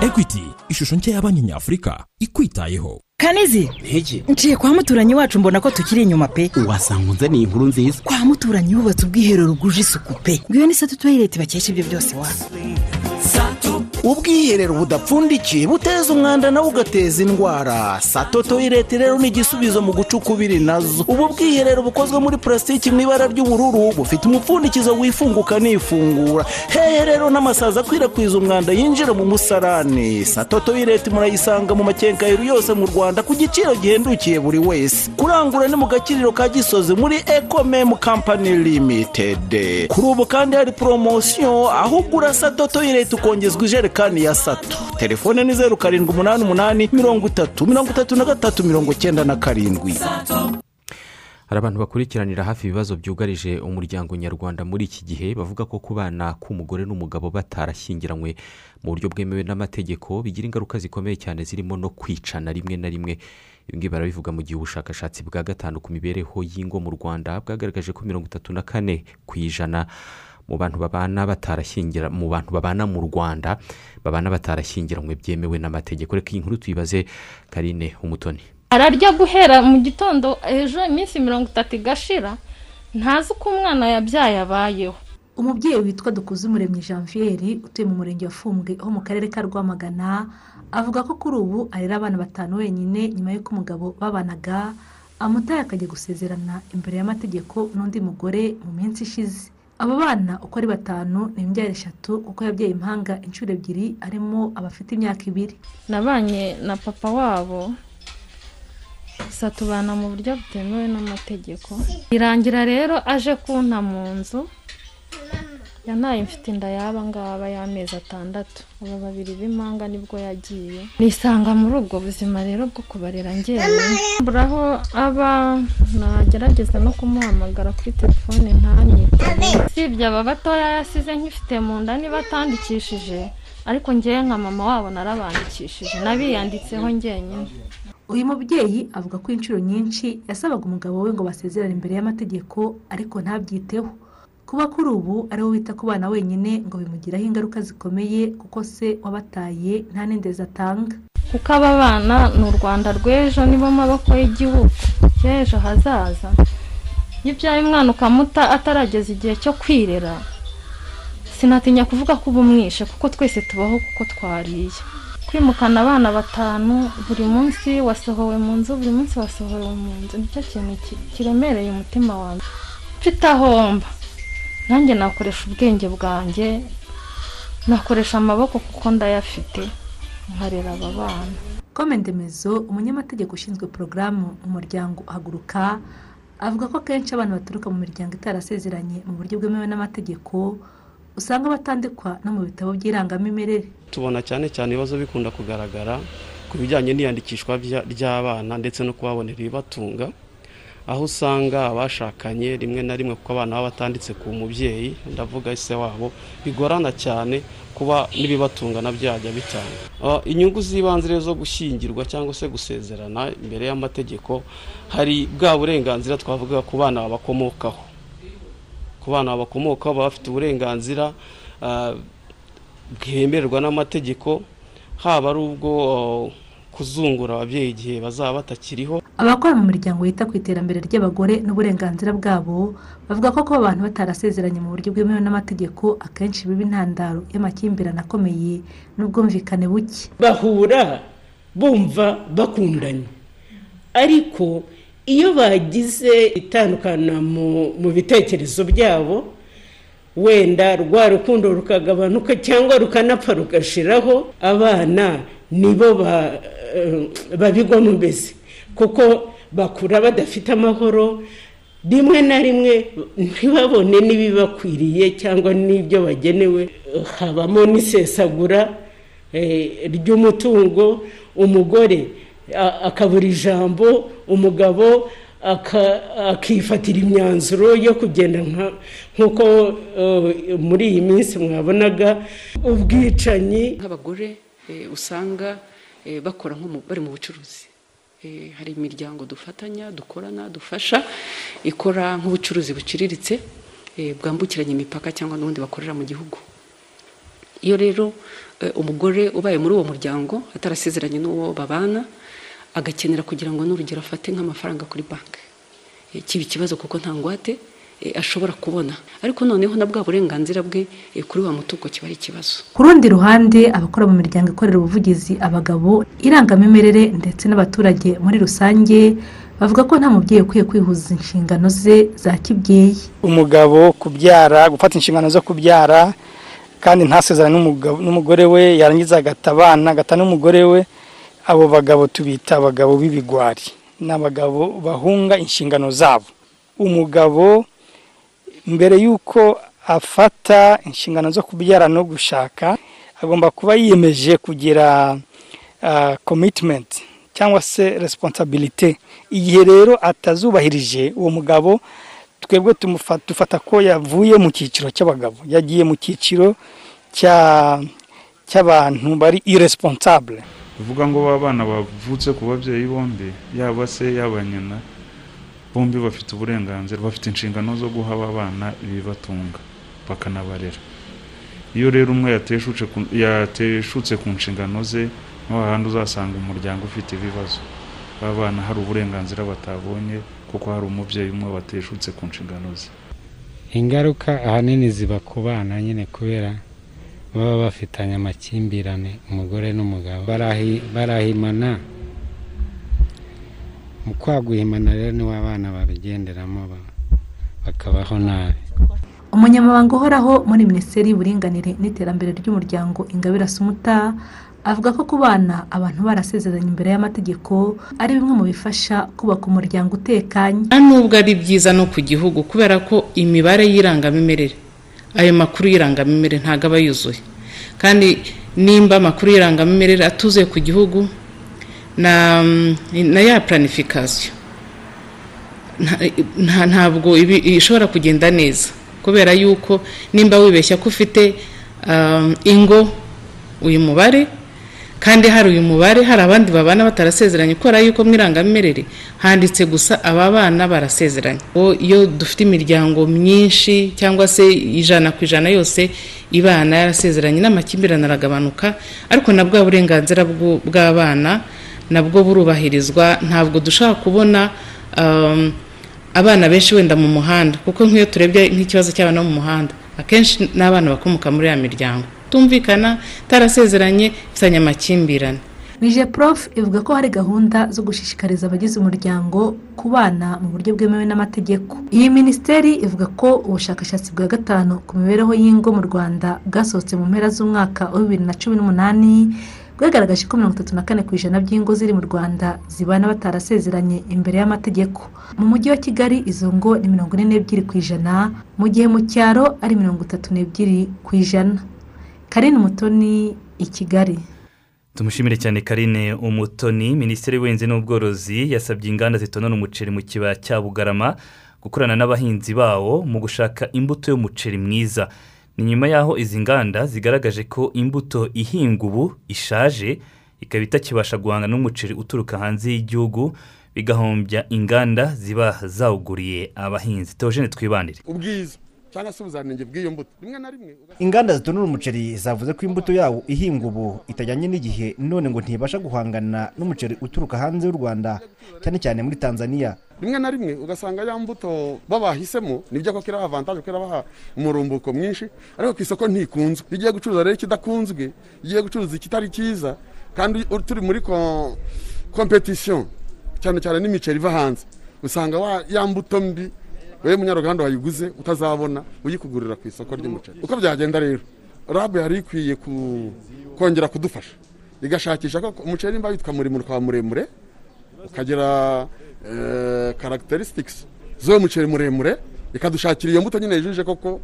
Ekwiti ishusho nshya ya banki nyafurika. Ikwitayeho. Kanezi nciye kwa muturanyi wacu mbona ko tukiri inyuma pe. Wasanga unzaniye inkuru nziza. Kwa muturanyi yubatse ubwiherero bwuje isuku pe. Ngwiyo ni satu toyireti bakesha ibyo byose wa. Ubwiherero budapfundikiye buteza umwanda nawe ugateza indwara. Sato toyireti rero ni igisubizo mu guca ukubiri na zo. Ubu bwiherero bukozwe muri purasitiki mu ibara ry'ubururu bufite umupfundikizo wifunguka nifungura. Hehe rero n'amasazi akwirakwiza umwanda yinjira mu musarane sato toyireti murayisanga mu makenkayiro yose mu rwanda ku giciro gihendukiye buri wese. Kurangura ni mu gakiriro ka gisozi muri ekomemu kampani limitedi kuri ubu kandi hari poromosiyo aho ugura sato toyireti ukongezwa ijerekani. Ya sato telefone ni zeru karindwi umunani umunani mirongo itatu mirongo itatu na gatatu mirongo icyenda na karindwi. Hari abantu bakurikiranira hafi ibibazo byugarije umuryango nyarwanda muri iki gihe bavuga ko kubana k'umugore n'umugabo batarashyingiranywe mu buryo bwemewe n'amategeko bigira ingaruka zikomeye cyane zirimo no kwicana rimwe na rimwe. Ibi ngibi barabivuga mu gihe ubushakashatsi bwa gatanu ku mibereho y'ingo mu rwanda bwagaragaje ko mirongo itatu na kane ku ijana. Mu bantu babana batarashyingira mu bantu babana mu rwanda babana batarashyingiranywe byemewe n'amategeko. Reka iyi nkuru tuyibaze karine umutoni. Ararya guhera mu gitondo ejo iminsi mirongo itatu igashira ntazi uko umwana yabyaye abayeho. Umubyeyi witwa dukuzumuremyi janviere utuye mu murenge wa fumbwe ho mu karere ka rwamagana avuga ko kuri ubu arera abana batanu wenyine nyuma y'uko umugabo babanaga amutaye akajya gusezerana imbere y'amategeko n'undi mugore mu minsi ishize. Abo bana uko ari batanu ni imbyaro eshatu kuko yabyaye impanga inshuro ebyiri harimo abafite imyaka ibiri. Nabanye na papa wabo gusa tubana mu buryo butemewe n'amategeko. Irangira rero aje kunta mu nzu. Yanaye mfite inda yaba ngaba y'amezi atandatu. Aba babiri b'impanga ni bwo yagiye. Nisanga muri ubwo buzima rero bwo kubarera ngewe mburaho aba nagerageza no kumuhamagara kuri telefone ntanyitabe usibye aba batoya yasize nkifite mu nda niba atandikishije ariko ngewe nka mama wabo narabandikishije. Nabiyanditseho ngenyine uyu mubyeyi avuga ko inshuro nyinshi yasabaga umugabo we ngo basezerane imbere y'amategeko ariko ntabyiteho. Kuba kuri ubu ari we wita ku bana wenyine ngo bimugiraho ingaruka zikomeye kuko se wabataye nta n'indezi atanga kuko aba bana ni u rwanda rw'ejo nibo maboko y'igihugu. Cy'ejo hazaza. Iyo ubyaye umwana ukamuta atarageza igihe cyo kwirera sinatinya kuvuga ko uba umwishe kuko twese tubaho kuko twariye. Kwimukana abana batanu buri munsi wasohowe mu nzu buri munsi wasohowe mu nzu ni cyo kintu kiremereye umutima wanjye. Mfite ahomba. Nanjye nakoresha ubwenge bwanjye nakoresha amaboko kuko ndayafite. Nkarera aba bana. Komendemezo umunyamategeko ushinzwe porogaramu mu muryango haguruka avuga ko akenshi abana baturuka mu miryango itarasezeranye mu buryo bwemewe n'amategeko usanga batandikwa no mu bitabo by'irangamimerere. Tubona cyane cyane ibibazo bikunda kugaragara ku bijyanye n'iyandikishwa rya- ry'abana ndetse no kubabonera ibibatunga. Aho usanga abashakanye rimwe na rimwe kuko abana baba batanditse ku mubyeyi ndavuga se wabo bigorana cyane kuba n'ibibatunga na byajya bitanga. Ah, inyungu z'ibanze rero zo gushyingirwa cyangwa se gusezerana imbere y'amategeko hari bwa burenganzira twavuga ku bana babakomokaho. Ku bana babakomokaho baba bafite uburenganzira ah, bwemererwa n'amategeko haba ari ubwo kuzungura ababyeyi igihe bazaba batakiriho. Abakora mu miryango yita ku iterambere ry'abagore n'uburenganzira bwabo bavuga ko kuba abantu batarasezeranye mu buryo bwemewe n'amategeko akenshi biba intandaro y'amakimbirane akomeye n'ubwumvikane buke. Bahura bumva bakundanye. Ariko iyo bagize itandukana mu mu bitekerezo byabo wenda rwa rukundo rukagabanuka cyangwa rukanapfa rugashiraho abana nibo ba- babigwamo mbese kuko bakura badafite amahoro rimwe na rimwe ntibabone n'ibibakwiriye cyangwa n'ibyo bagenewe. Habamo n'isesagura eh, ry'umutungo umugore akabura ijambo umugabo akifatira imyanzuro yo kugenda nk'uko eh, muri iyi minsi mwabonaga ubwicanyi. Nk'abagore eh, usanga eh, bakora nko bari mu bucuruzi. Eh, hari imiryango dufatanya dukorana dufasha ikora nk'ubucuruzi buciriritse eh, bwambukiranya imipaka cyangwa n'ubundi bakorera mu gihugu. Iyo rero eh, umugore ubaye muri uwo muryango atarasezeranye n'uwo babana agakenera kugira ngo n'urugero afate nk'amafaranga kuri banki. Eh, kiba ikibazo kuko nta ngwate eh, ashobora kubona. Ariko noneho na bwa burenganzira bwe eh, kuri wa mutungo kiba ari ikibazo. Ku rundi ruhande abakora mu miryango ikorera ubuvugizi abagabo irangamimerere ndetse n'abaturage muri rusange bavuga ko nta mubyeyi ukwiye kwihuza inshingano ze za kibyeyi. Umugabo kubyara gufata inshingano zo kubyara kandi ntasezerane n'umugore we yarangiza agata abana agata n'umugore we. Abo bagabo tubita abagabo b'ibigwari ni abagabo bahunga inshingano zabo. Umugabo mbere y'uko afata inshingano zo kubyara no gushaka agomba kuba yiyemeje kugira komitimenti cyangwa se resiponsabilite igihe rero atazubahirije uwo mugabo twebwe dufata ko yavuye mu cyiciro cy'abagabo. Yagiye mu cyiciro cya- cy'abantu bari iresponsable bivuga ngo ba bana bavutse ku babyeyi bombi yaba se yaba nyina. Bombi bafite uburenganzira bafite inshingano zo guha aba bana ibibatunga bakanabarera. Iyo rero umwe yateshutse ku- nshingano ze ni ho hahandi uzasanga umuryango ufite ibibazo. Bana hari uburenganzira batabonye kuko hari umubyeyi umwe wateshutse ku nshingano ze. Ingaruka ahanini ziba ku bana nyine kubera baba bafitanye amakimbirane umugore n'umugabo. Barahi- barahimana mu kwaguhimana rero niwo abana babigenderamo ba- bakabaho nabi. Umunyamabanga uhoraho muri minisiteri y'uburinganire n'iterambere ry'umuryango ingabire asumuta avuga ko ku bana abantu barasezeranye imbere y'amategeko ari bimwe mu bifasha kubaka umuryango utekanye. Nta nubwo ari byiza no ku gihugu kubera ko imibare y'irangamimerere ayo makuru y'irangamimerere ntabwo aba yuzuye. Kandi nimba amakuru y'irangamimerere atuzuye ku gihugu na na ya planification. Nta- nta- ntabwo ishobora kugenda neza. Kubera yuko nimba wibeshya ko ufite um, ingo uyu mubare kandi hari uyu mubare hari abandi babana batarasezeranye. Kubera yuko mu irangamimerere handitse gusa aba bana barasezeranye. Iyo dufite imiryango myinshi cyangwa se ijana ku ijana yose ibana yarasezeranye n'amakimbirane aragabanuka ariko na bwa burenganzira bw'abana nabwo burubahirizwa ntabwo dushobora kubona um, abana benshi wenda mu muhanda. Kuko nk'iyo turebye nk'ikibazo cy'abana bo mu muhanda akenshi ni abana bakomoka muri ya miryango. Tumvikana itarasezeranye ifitanye amakimbirane. Nije prof ivuga ko hari gahunda zo gushishikariza abagize umuryango kubana mu buryo bwemewe n'amategeko. Iyi minisiteri ivuga ko ubushakashatsi bwa gatanu ku mibereho y'ingo mu rwanda bwasohotse mu mpera z'umwaka wa bibiri na cumi n'umunani bwagaragaje ko mirongo itatu na kane ku ijana by'ingo ziri mu rwanda zibana batarasezeranye imbere y'amategeko. Mu mujyi wa kigali izo ngo ni mirongo ine n'ebyiri ku ijana mu gihe mu cyaro ari mirongo itatu n'ebyiri ku ijana. Karine umutoni i kigali. Tumushimire cyane karine umutoni. Minisitiri w'ubuhinzi n'ubworozi yasabye inganda zitonona umuceri mu kibaya cya bugarama gukorana n'abahinzi bawo mu gushaka imbuto y'umuceri mwiza. Ni nyuma y'aho izi nganda zigaragaje ko imbuto ihinga ubu ishaje ikaba itakibasha guhangana n'umuceri uturuka hanze y'igihugu bigahombya inganda ziba zawuguriye abahinzi. Teogene twibanire. Ubwiza. Cyangwa se ubuziranenge bw'iyo mbuto. Rimwe na rimwe inganda zitonora umuceri zavuze ko imbuto yawo ihinga ubu. Itajyanye n'igihe none ngo ntibasha guhangana n'umuceri uturuka hanze y'u rwanda cyane cyane muri tanzania. Rimwe na rimwe ugasanga ya mbuto babahisemo ni byo koko iraha avantaje kuko irabaha umurumbuko mwinshi ariko ku isoko ntikunzwe. Iyo ugiye gucuruza rero ikidakunzwe ugiye gucuruza ikitari cyiza kandi turi muri kompetisiyo cyane cyane n'imiceri iva hanze. Usanga ya mbuto mbi wowe munyaruganda wayiguze utazabona uyikugurira ku isoko ry'umuceri. Uko byagenda rero rabu yari ikwiye kongera kudufasha. Igashakisha ko umuceri nimba witwa muremure ukaba muremure ukagira karagiterisitikisi z'uwo muceri muremure ikadushakira iyo mbuto nyine yujuje koko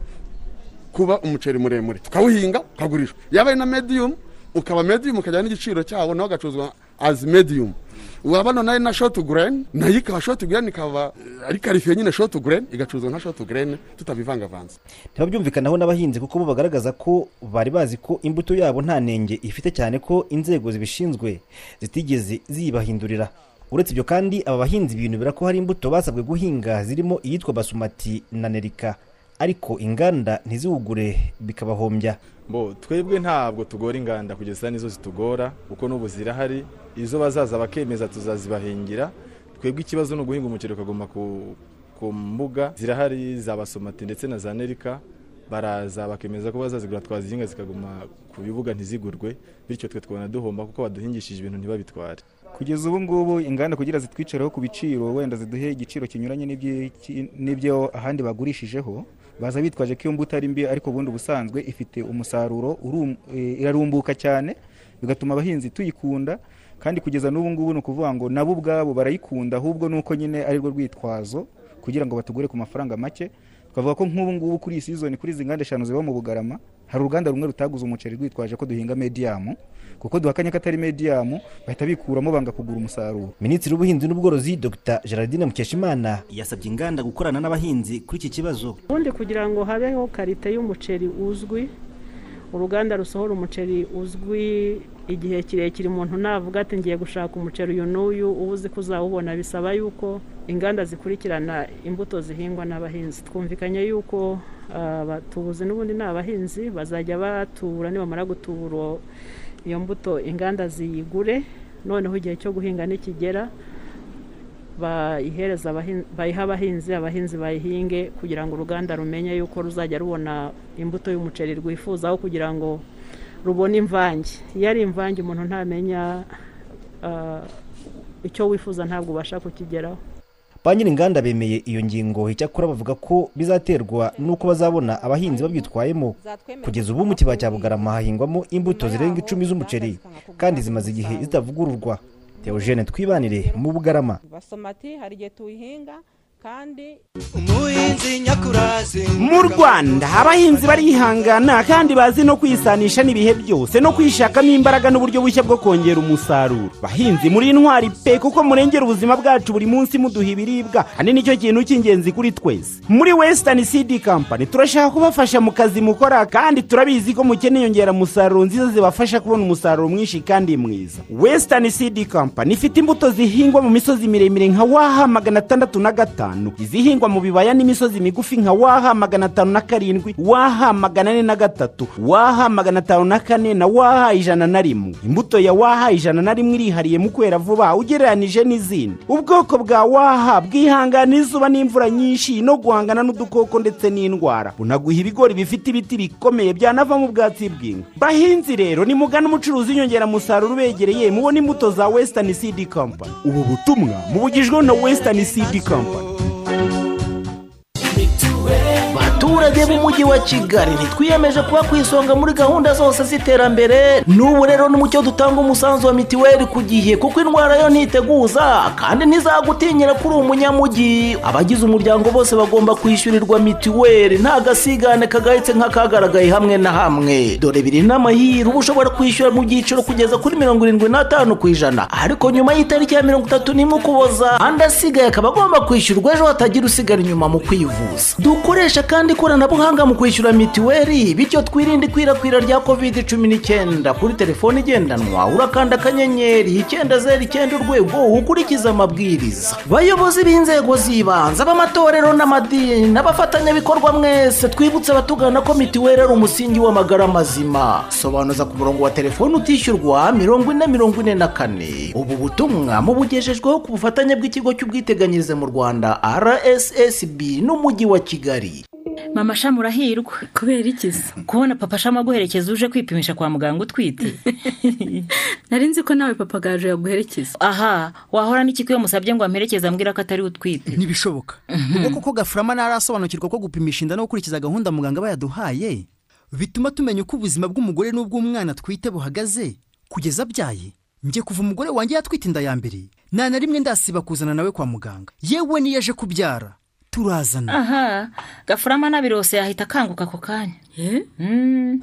kuba umuceri muremure. Tukawuhinga ukagurishwa. Yaba ari na mediyumu ukaba mediyumu ukajyana n'igiciro cyawo nawe ugacuruzwa azi mediyumu waba noneho na shoti gureni na yo ikaba shoti gureni ikaba ari karifiye nyine shoti gureni igacuruzwa nka shoti gureni tutabivangavanze. Ntibabyumvikanaho n'abahinzi kuko bo bagaragaza ko bari bazi ko imbuto yabo nta nenge ifite cyane ko inzego zibishinzwe zitigeze ziyibahindurira. Uretse ibyo kandi aba bahinzi binubira ko hari imbuto basabwe guhinga zirimo iyitwa basumati na nerika ariko inganda ntiziwugure bikabahombya. Bo twebwe ntabwo tugora inganda kugeza nizo zitugora kuko n'ubu zirahari izo bazaza bakemeza tuzazibahingira twebwe ikibazo ni uguhinga umuceri ukaguma ku mbuga zirahari za basomati ndetse na za nerika baraza bakemeza ko bazazigura twazihinga zikaguma ku bibuga ntizigurwe bityo twe twabona duhomba kuko baduhingishije ibintu ntibabitware. Kugeza ubu ngubu inganda kugira zitwicareho ku biciro wenda ziduhe igiciro kinyuranye n'ibyo ahandi bagurishijeho baza bitwaje ko iyo mbuto ari mbi ariko ubundi ubusanzwe ifite umusaruro irarumbuka cyane bigatuma abahinzi tuyikunda kandi kugeza n'ubu ngubu ni ukuvuga ngo nabo ubwabo barayikunda ahubwo ni uko nyine ari rwo rwitwazo kugira ngo batugure ku mafaranga make. Twavuga ko nk'ubu ngubu kuri iyi sizoni kuri izi nganda eshanu ziba mu bugarama hari uruganda rumwe rutaguze umuceri rwitwaje ko duhinga mediyamu kuko duhakanye ko atari mediyamu bahita bikuramo banga kugura umusaruro. Minisitiri w'ubuhinzi n'ubworozi dr. Gerardine mukeshimana yasabye inganda gukorana n'abahinzi kuri iki kibazo. Ubundi kugira ngo habeho karite y'umuceri uzwi uruganda rusohora umuceri uzwi igihe kirekire umuntu navuga ati ngiye gushaka umuceri uyu n'uyu uba uzi ko uzawubona. Bisaba yuko inganda zikurikirana imbuto zihingwa n'abahinzi. Twumvikanye yuko abatubuzi n'ubundi ni abahinzi bazajya batura nibamara gutubura iyo mbuto inganda ziyigure. Noneho igihe cyo guhinga nikigera bayiha abahinzi abahinzi bayihinge kugira ngo uruganda rumenye yuko ruzajya rubona imbuto y'umuceri rwifuzaho kugira ngo rubone imvange. Iyo ari imvange umuntu ntamenya icyo wifuza ntabwo ubasha kukigeraho. Ba nyir'inganda bemeye iyo ngingo. Icyakora bavuga ko bizaterwa n'uko bazabona abahinzi babyitwayemo kugeza ubu mu kibaya cya bugarama hahingwamo imbuto zirenga icumi z'umuceri kandi zimaze igihe zitavugururwa. Teogene twibanire mu bugarama. Basomati hari igihe tuyihinga kandi mu rwanda abahinzi barihangana kandi bazi no kwisanisha n'ibihe byose no kwishakamo imbaraga n'uburyo bushya bwo kongera umusaruro. Bahinzi muri intwari pe kuko murengera ubuzima bwacu buri munsi muduha ibiribwa kandi ni cyo kintu cy'ingenzi kuri twese. Muri wesitani sidi kampani turashaka kubafasha mu kazi mukora kandi turabizi ko mukeneye inyongeramusaruro nziza zibafasha kubona umusaruro mwinshi kandi mwiza. Wesitani sidi kampani ifite imbuto zihingwa mu misozi miremire nka waha magana atandatu na gatanu izihingwa mu bibaya n'imisozi migufi nka waha magana atanu na karindwi waha magana ane na gatatu waha magana atanu na kane na waha ijana na rimwe. Imbuto ya waha ijana na rimwe irihariye mu kwera vuba ugereranije n'izindi. Ubwoko bwa waha bwihangana izuba n'imvura nyinshi no guhangana n'udukoko ndetse n'indwara. Bunaguha ibigori bifite ibiti bikomeye byanavamo ubwatsi bw'inka. Bahinzi rero nimugana umucuruzi w'inyongeramusaruro ubegereye mubona imbuto za wesitani sidi kampani ubu butumwa mubugijweho na wesitani sidi kampani thank you baturage b'umujyi wa kigali ntitwiyemeje kuba ku isonga muri gahunda zose z'iterambere. N'ubu rero n'umucyo dutanga umusanzu wa mitiweli ku gihe kuko indwara yo ntiteguza kandi ntizagutinyira kuri umunyamujyi abagize umuryango bose bagomba kwishyurirwa mitiweli nta gasigane kagahitse nk'akagaragaye hamwe na hamwe. Dore biri n'amahirwe ushobora kwishyura mu byiciro kugeza kuri mirongo irindwi n'atanu ku ijana. Ariko nyuma y'itariki ya mirongo itatu n'imwe ukuboza andi asigaye akaba agomba kwishyurwa ejo hatagira usigara inyuma mu kwivuza. Dukoresha kandi ikoranabuhanga mu kwishyura mitiweli bityo twirinde ikwirakwira rya covid cumi n'icyenda kuri telefone igendanwa. Urakanda akanyenyeri icyenda zeru icyenda urwego. Ukurikiza amabwiriza. Bayobozi b'inzego z'ibanze ab'amatorero n'amadini n'abafatanyabikorwa mwese twibutse abatugana ko mitiweli ari umusingi w'amagara mazima. Sobanuza ku murongo wa telefone utishyurwa mirongo ine mirongo ine na kane. Ubu butumwa mubugejejweho ku bufatanye bw'ikigo cy'ubwiteganyirize mu rwanda rssb n'umujyi wa kigali. Mama shamu urahirwa kubera ikiza kubona papa shamu aguherekeza uje kwipimisha kwa muganga utwite. Nari nzi ko nawe papa gaje yaguherekeza. Aha wahora n'iki iyo musabye ngo amperekeze ambwira ko atari utwite? Ntibishoboka. Ubwo koko gafurama ntarasobanukirwa ko gupimisha inda no gukurikiza gahunda muganga bayaduhaye? Bituma tumenya uko ubuzima bw'umugore n'ubw'umwana twite buhagaze? Kugeza abyaye njye kuva umugore wanjye yatwite inda ya mbere. Nta na rimwe ndasiba kuzana nawe kwa muganga. Yewe niyo aje kubyara. Turazana. Aha. Gafurama nabirose yahita akanguka ako kanya.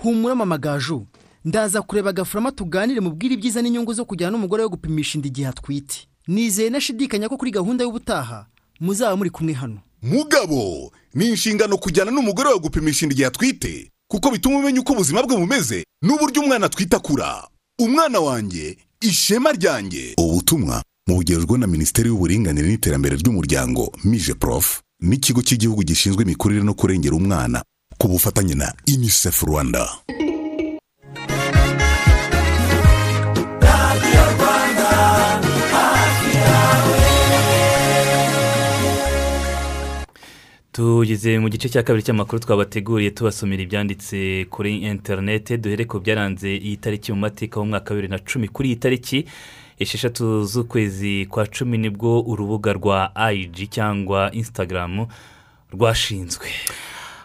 Humura mama gaju. Ndaza kureba gafurama tuganire mubwire ibyiza n'inyungu zo kujyana n'umugore we gupimisha inda igihe atwite. Nizeye nashidikanya ko kuri gahunda y'ubutaha muzaba muri kumwe hano. Mugabo ni inshingano kujyana n'umugore wawe gupimisha inda igihe atwite kuko bituma umenya uko ubuzima bwe bumeze n'uburyo umwana atwite akura. Umwana wanjye ishema ryanjye. Ubutumwa mubugejwe na minisiteri y'uburinganire n'iterambere ry'umuryango mije prof. n'ikigo cy'igihugu gishinzwe imikurire no kurengera umwana ku bufatanye na unicef rwanda. Tugeze mu gice cya kabiri cy'amakuru twabateguriye tubasomera ibyanditse kuri interinete duhere ku byaranze iyi tariki mu mateka y'umwaka wa bibiri na cumi. Kuri iyi tariki esheshatu z'ukwezi kwa cumi ni bwo urubuga rwa ayiji cyangwa insitagaramu rwashinzwe.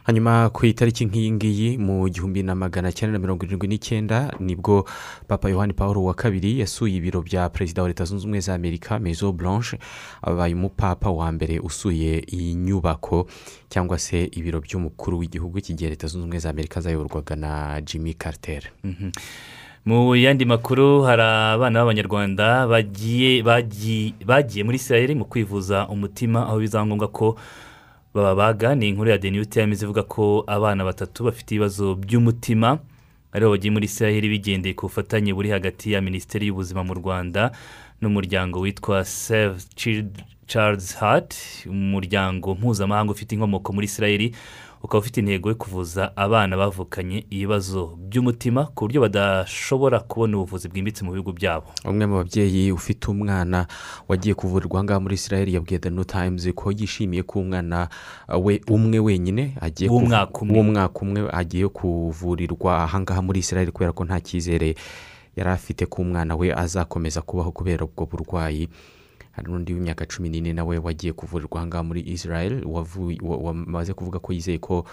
Hanyuma ku itariki nk'iyi ngiyi mu gihumbi na magana cyenda na mirongo irindwi n'icyenda ni bwo papa yohani paul wa kabiri yasuye ibiro bya perezida wa leta zunze ubumwe za amerika mezo blanche abaye umupapa wa mbere usuye iyi nyubako cyangwa se ibiro by'umukuru w'igihugu cy'igihe leta zunze ubumwe za amerika zayoborwaga na jimmy carter. Mu yandi makuru hari abana b'abanyarwanda bagiye muri israel mu kwivuza umutima aho ngombwa ko bababaga ni inkuru ya deni times ivuga ko abana batatu bafite ibibazo by'umutima ari bo bagiye muri israel bigendeye ku bufatanye buri hagati ya minisiteri y'ubuzima mu rwanda n'umuryango witwa save Charles Hart umuryango mpuzamahanga ufite inkomoko muri israel. Ukaba ufite intego yo kuvuza abana bavukanye ibibazo by'umutima ku buryo badashobora kubona ubuvuzi bwimbitse mu bihugu byabo. Umwe mu babyeyi ufite umwana wagiye kuvurirwa ahangaha muri israel yabwiye the new times ko yishimiye ko umwana we umwe wenyine agiye w'umwaka umwe. Agiye kuvurirwa ahangaha muri israel kubera ko nta cyizere yari afite ko umwana we azakomeza kubaho kubera ubwo burwayi. Hari n'undi w'imyaka cumi n'ine nawe wagiye kuvurirwa ahangaha muri israel wamaze kuvuga ko yizeye ko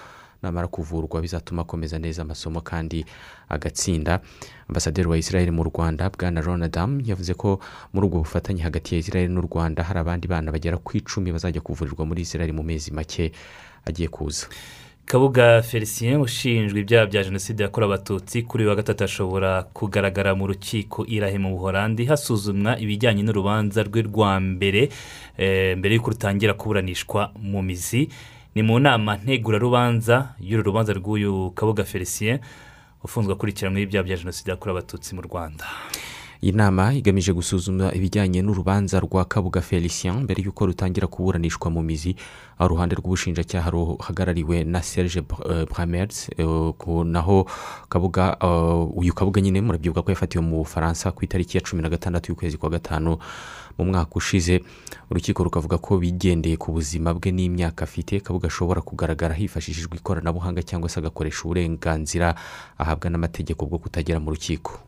namara kuvurwa bizatuma akomeza neza amasomo kandi agatsinda. Ambasaderi wa israel mu rwanda bwana ronadamu yavuze ko muri ubwo bufatanye hagati ya israel n'u rwanda hari abandi bana bagera ku icumi bazajya kuvurirwa muri israel mu mezi make agiye kuza. Kabuga felicien ushinjwa ibyaha bya jenoside yakorewe abatutsi kuri uyu wa gatatu ashobora kugaragara mu rukiko irahe mu buhorandi hasuzumwa ibijyanye n'urubanza rwe rwa mbere mbere y'uko rutangira kuburanishwa mu mizi. Ni mu nama ntegurarubanza y'uru rubanza rw'uyu kabuga felicien ufunzwe akurikiranweho ibyaha bya jenoside yakorewe abatutsi mu rwanda. Iyi nama igamije gusuzuma ibijyanye n'urubanza rwa kabuga felicien mbere y'uko rutangira kuburanishwa mu mizi. Aho uruhande rw'ubushinjacyaha ruhagarariwe na serge bramertz naho kabuga uyu kabuga nyine murabyibuka ko yafatiwe mu bufaransa ku itariki ya cumi na gatandatu y'ukwezi kwa gatanu mu mwaka ushize. Urukiko rukavuga ko bigendeye ku buzima bwe n'imyaka afite. Kabuga ashobora kugaragara hifashishijwe ikoranabuhanga cyangwa se agakoresha uburenganzira ahabwa n'amategeko bwo kutagera mu rukiko.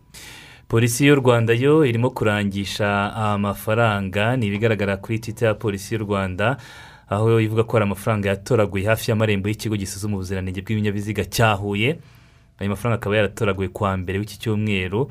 Polisi y'u rwanda yo irimo kurangisha amafaranga. Ni ibigaragara kuri twitter ya polisi y'u rwanda aho ivuga ko hari amafaranga yatoraguye hafi y'amarembo y'ikigo gisuzuma ubuziranenge bw'ibinyabiziga cya huye. Ayo mafaranga akaba yaratoraguye kuwa mbere w'iki cyumweru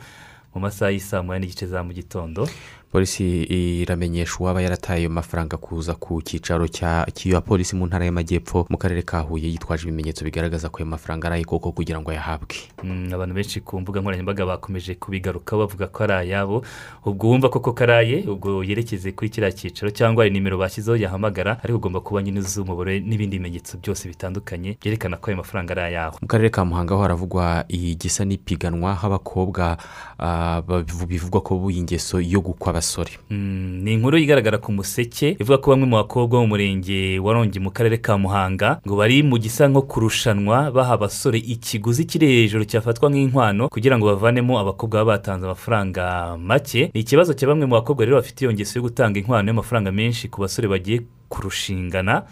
mu masaha y'isaa moya n'igice za mu gitondo. Polisi iramenyesha uwaba yarataye ayo mafaranga kuza ku cyicaro cya polisi mu ntara y'amajyepfo mu karere ka huye yitwaje ibimenyetso bigaragaza ko ayo mafaranga ari ay'ikoko kugira ngo ayahabwe. Mm, abantu benshi ku mbuga nkoranyambaga bakomeje kubigarukaho bavuga ko ari ayabo. Ubwo wumva koko karaye ubwo yerekeze kuri kiriya cyicaro cyangwa hari nimero bashyizeho yahamagara? Ariko ugomba kuba nyine uzi umubare n'ibindi bimenyetso byose bitandukanye byerekana ko ayo mafaranga ari ayawe. Mu karere ka muhanga ho haravugwa igisa n'ipiganwa h'abakobwa ah, bivugwa ko buye ingeso yo gukwa abasore Mm, ni inkuru igaragara ku museke ivuga ko bamwe mu bakobwa bo mu murenge wa rongi mu karere ka muhanga ngo bari mu gisa nko kurushanwa baha abasore ikiguzi kiri hejuru cyafatwa nk'inkwano kugira ngo bavanemo abakobwa baba batanze amafaranga make. Ni ikibazo cya bamwe mu bakobwa rero bafite iyo ngeso yo gutanga inkwano y'amafaranga menshi ku basore bagiye kurushingana.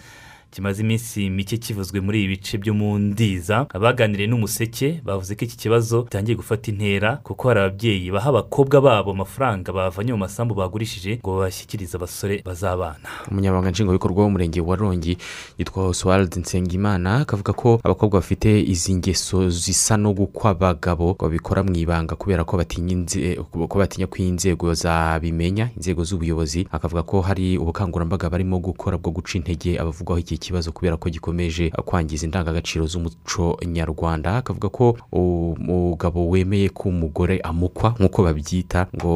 Kimaze iminsi mike kivuzwe muri ibi bice byo mu ndiza. Abaganiriye n'umuseke bavuze ko iki kibazo gitangiye gufata intera kuko hari ababyeyi baha abakobwa babo amafaranga bavanye mu masambu bagurishije ngo babashyikirize abasore bazabana. Umunyamabanga nshingwabikorwa w'umurenge wa rongi yitwa oswald nsengimana akavuga ko abakobwa bafite izi ngeso zisa no gukwa abagabo babikora mu ibanga kubera ko batinya ko inzego zabimenya inzego z'ubuyobozi. Akavuga ko hari ubukangurambaga barimo gukora bwo guca intege abavugwaho iki kibazo kubera ko gikomeje kwangiza indangagaciro z'umuco nyarwanda. Akavuga ko umugabo wemeye ko umugore amukwa nk'uko babyita ngo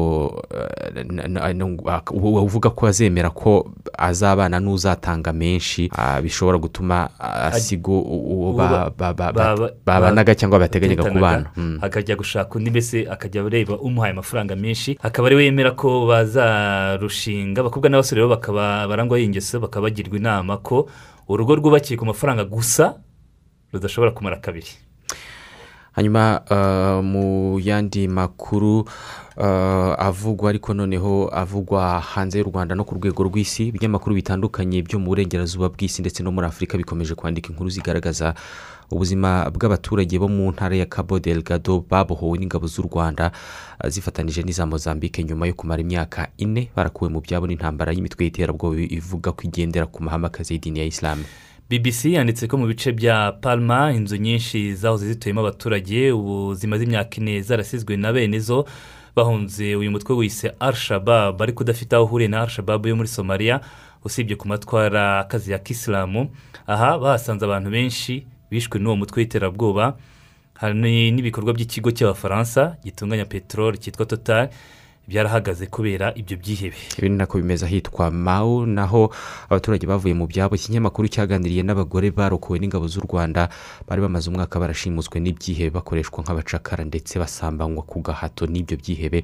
eh, uvuga ko azemera ko azabana n'uzatanga menshi ah, bishobora gutuma asiga uwo ba- ba- ba- ba- babanaga cyangwa bateganyaga kubana. Mm. akajya gushaka undi mbese akajya areba umuhaye amafaranga menshi akaba ari we yemera ko bazarushinga. Abakobwa n'abasore rero bakaba barangwaho ingeso bakaba bagirwa inama ko urugo rwubakiye ku mafaranga gusa rudashobora kumara kabiri. Hanyuma uh, mu yandi makuru uh, avugwa ariko noneho avugwa hanze y'u rwanda no ku rwego rw'isi ibinyamakuru bitandukanye byo mu burengerazuba bw'isi ndetse no muri afurika bikomeje kwandika inkuru zigaragaza ubuzima bw'abaturage bo mu ntara ya cabo delgado babohowe n'ingabo z'u rwanda uh, zifatanije n'iza mozambique nyuma yo kumara imyaka ine barakuwe mu byabo n'intambara y'imitwe y'iterabwoba ivuga ko igendera ku mahame akazi y'idini ya isilamu bbc yanditse ko mu bice bya palma inzu nyinshi zahoze zituyemo abaturage ubu zimaze imyaka ine zarasizwe na bene zo bahunze uyu mutwe wise arshabab ariko udafite aho uhuriye na arshabab yo muri somaliya usibye ku matwara akazi ya kisilamu aha bahasanze abantu benshi bishwe n'uwo mutwe w'iterabwoba. Hari n'ibikorwa by'ikigo cy'abafaransa gitunganya peteroli cyitwa total. Byarahagaze kubera ibyo byihebe. Ibi ni nako bimeze ahitwa mawu naho abaturage bavuye mu byabo ikinyamakuru cyaganiriye n'abagore barokowe n'ingabo z'u rwanda bari bamaze umwaka barashimuswe n'ibyihebe bakoreshwa nk'abacakara ndetse basambanywa ku gahato n'ibyo byihebe.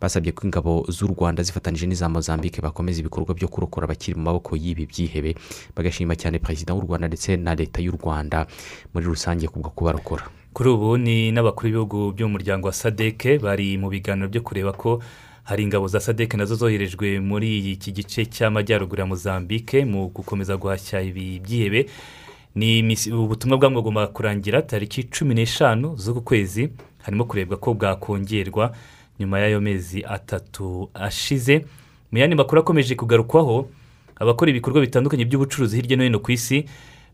Basabye ko ingabo z'u rwanda zifatanyije n'iza mozambique bakomeza ibikorwa byo kurokora abakiri mu maboko y'ibi byihebe. Bagashima cyane perezida w'u rwanda ndetse na leta y'u rwanda muri rusange kubwo kubarokora. Kuri ubu ni n'abakuru b'ibihugu by'umuryango wa sadeke bari mu biganiro byo kureba ko hari ingabo za sadeke na zo zoherejwe muri iki gice cy'amajyaruguru ya mozambique mu gukomeza guhashya ibi byihebe. Ni ubutumwa bwagomba kurangira tariki cumi n'eshanu z'uku kwezi harimo kurebwa ko bwakongerwa nyuma y'ayo mezi atatu ashize. Mu yandi makuru akomeje kugarukwaho abakora ibikorwa bitandukanye by'ubucuruzi hirya no hino ku isi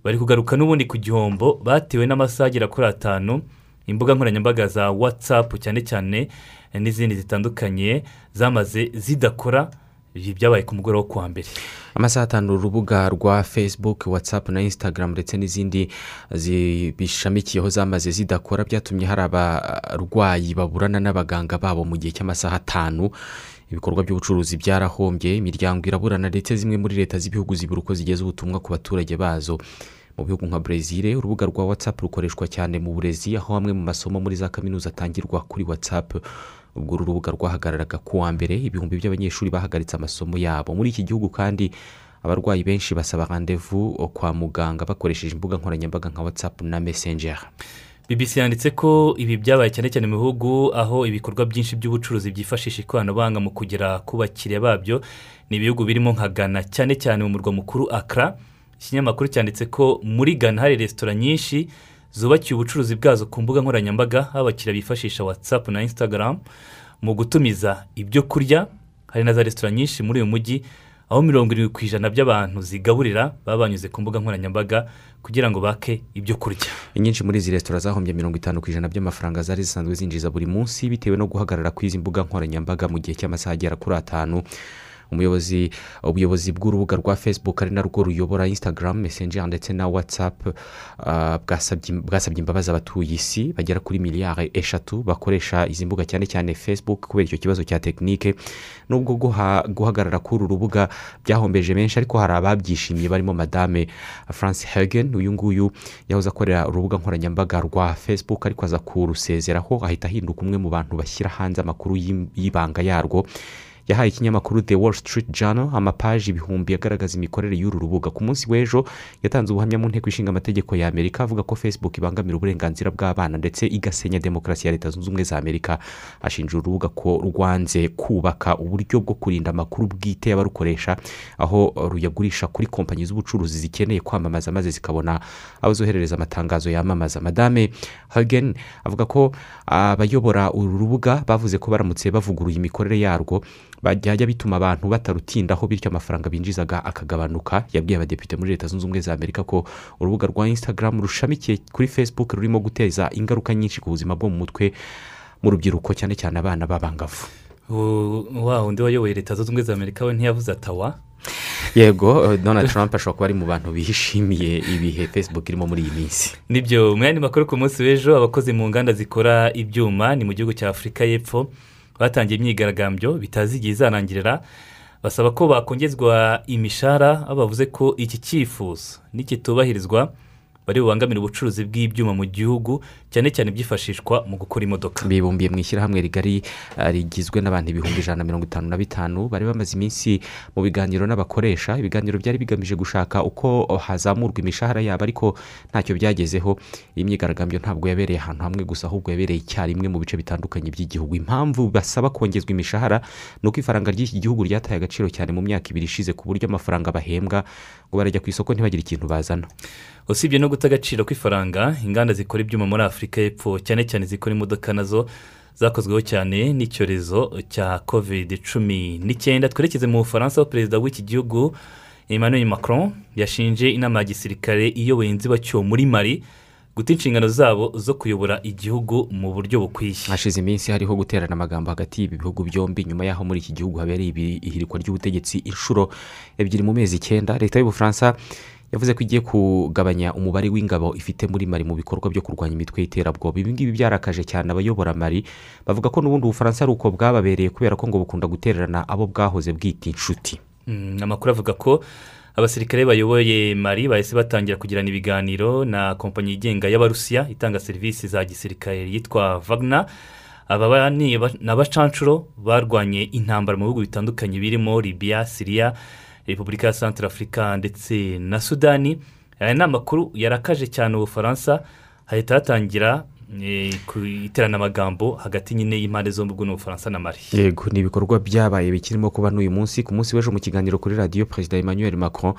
bari kugaruka n'ubundi ku gihombo batewe n'amasaha agera kuri atanu. Imbuga nkoranyambaga za watsapu cyane cyane eh, n'izindi zitandukanye zamaze zidakora ibi byabaye ku mugoroba wo kuwa mbere. Amasaha atanu urubuga rwa facebook whatsapp na instagram ndetse n'izindi zi- bishamikiyeho zamaze zidakora byatumye hari abarwayi baburana n'abaganga babo mu gihe cy'amasaha atanu. Ibikorwa by'ubucuruzi byarahombye imiryango iraburana ndetse zimwe muri leta z'ibihugu zibura uko zigeza ubutumwa ku baturage bazo. Mu bihugu nka brezil urubuga rwa whatsapp rukoreshwa cyane mu burezi aho amwe mu masomo muri za kaminuza atangirwa kuri whatsapp. Ubwo uru rubuga rwahagararaga ku wa mbere ibihumbi by'abanyeshuri bahagaritse amasomo yabo. Muri iki gihugu kandi abarwayi benshi basaba randevu kwa muganga bakoresheje imbuga nkoranyambaga nka whatsapp na messenger. Bbc yanditse ko ibi byabaye cyane cyane mu bihugu aho ibikorwa byinshi by'ubucuruzi byifashisha ikoranabuhanga mu kugera ku bakiriya babyo. Ni ibihugu birimo nka ghana cyane cyane mu murwa mukuru akra ikinyamakuru cyanditse ko muri ghana hari resitora nyinshi zubakiye ubucuruzi bwazo ku mbuga nkoranyambaga aho abakiriya bifashisha whatsapp na instagram mu gutumiza ibyo kurya. Hari na za resitora nyinshi muri uyu mujyi aho mirongo irindwi ku ijana by'abantu zigaburira baba banyuze ku mbuga nkoranyambaga kugira ngo bake ibyo kurya. Inyinshi muri izi resitora zahombye mirongo itanu ku ijana by'amafaranga zari zisanzwe zinjiza buri munsi bitewe no guhagarara kw'izi mbuga nkoranyambaga mu gihe cy'amasaha agera kuri atanu. Umuyobozi ubuyobozi bw'urubuga rwa facebook ari narwo ruyobora instagram messenger ndetse na whatsapp uh, bwasabye imbabazi abatuye isi. Bagera kuri miliyari eshatu bakoresha izi mbuga cyane cyane facebook kubera icyo kibazo cya tekinike nubwo guha- guhagarara k'uru rubuga byahombeje benshi ariko hari ababyishimiye barimo madame france hagen uyu nguyu yahoze akorera urubuga nkoranyambaga rwa facebook ariko aza kurusezeraho ahita ahinduka umwe mu bantu bashyira hanze amakuru y'ibanga yarwo. Yahaye ikinyamakuru the wall street journal amapaji ibihumbi agaragaza imikorere y'uru rubuga. Ku munsi w'ejo yatanze ubuhamya mu nteko ishinga amategeko ya amerika avuga ko facebook ibangamira uburenganzira bw'abana ndetse igasenya demokarasi ya leta zunze ubumwe za amerika. Ashinja uru rubuga ko rwanze kubaka uburyo bwo kurinda amakuru bwite y'abarukoresha aho ruyagurisha kuri kompanyi z'ubucuruzi zikeneye kwamamaza maze zikabona abo zoherereza amatangazo yamamaza. Madame hagen avuga ko abayobora uru rubuga bavuze ko baramutse bavuguruye imikorere yarwo byajya bituma abantu batarutindaho bityo amafaranga binjizaga akagabanuka. Yabwiye abadepite muri leta zunze ubumwe za amerika ko urubuga rwa instagram rushamikiye kuri facebook rurimo guteza ingaruka nyinshi ku buzima bwo mu mutwe mu rubyiruko cyane cyane abana b'abangavu. Wa undi wayoboye leta zunze ubumwe za amerika we ntiyavuze atawa yego donald trump ashobora kuba ari mu bantu bishimiye ibihe facebook irimo muri iyi minsi. Nibyo yandi makuru ku munsi w'ejo abakozi mu nganda zikora ibyuma ni mu gihugu cya afurika y'epfo. Batangiye imyigaragambyo bitazi igihe izarangirira basaba ko bakongezwa imishahara bavuze ko iki cyifuzo nikitubahirizwa bari bubangamire ubucuruzi bw'ibyuma mu gihugu cyane cyane byifashishwa mu gukora imodoka. Bibumbiye mu ishyirahamwe rigari eh, rigizwe n'abantu ibihumbi ijana na mirongo itanu na bitanu bari bamaze iminsi mu biganiro n'abakoresha. Ibiganiro byari bigamije gushaka uko hazamurwa imishahara yabo ariko ntacyo byagezeho. Iyi myigaragambyo ntabwo yabereye ahantu hamwe gusa ahubwo yabereye icyarimwe mu bice bitandukanye by'igihugu. Impamvu basaba kongezwa imishahara ni uko ifaranga ry'iki gihugu ryataye agaciro cyane mu myaka ibiri ishize ku buryo amafaranga bahembwa ngo barajya ku isoko ntibagire ikintu bazana. Usibye no guta agaciro kw'ifaranga inganda zikora ibyuma muri afurika y'epfo cyane cyane zikora imodoka na zo zakozweho cyane n'icyorezo cya kovide cumi n'icyenda twerekeze mu bufaransa aho perezida w'iki gihugu emmanuel macron yashinje inama ya gisirikare iyoboye inzibacyuho muri mari guta inshingano zabo zo kuyobora igihugu mu buryo bukwiye. Hashize iminsi hariho guterana amagambo hagati y'ibi bihugu byombi. Nyuma y'aho muri iki gihugu habereye ihirikwa ry'ubutegetsi inshuro ebyiri mu mezi icyenda leta y'ubufaransa yavuze ko igiye kugabanya umubare w'ingabo ifite muri mari mu bikorwa byo kurwanya imitwe y'iterabwoba. Ibi ngibi byarakaje cyane abayobora mari. Bavuga ko n'ubundi ubufaransa ari uko bwababereye kubera ko ngo bukunda gutererana abo bwahoze bwita inshuti. Mm, amakuru avuga ko abasirikare bayoboye mari bahise batangira kugirana ibiganiro na kompanyi yigenga y'abarusiya itanga serivisi za gisirikare yitwa vagna aba ba- ni aba- ni abacanshuro barwanye intambara mu bihugu bitandukanye birimo libiya siriya repubulika ya santara afurika ndetse na sudani. Aya ni amakuru yarakaje cyane ubufaransa hahita hatangira eh, ku iterana amagambo hagati nyine y'impande zombi ubwo ni ubufaransa na mari yego ni ibikorwa byabaye bikirimo kuba n'uyu munsi ku munsi w'ejo mu kiganiro kuri radiyo perezida emmanuel macron.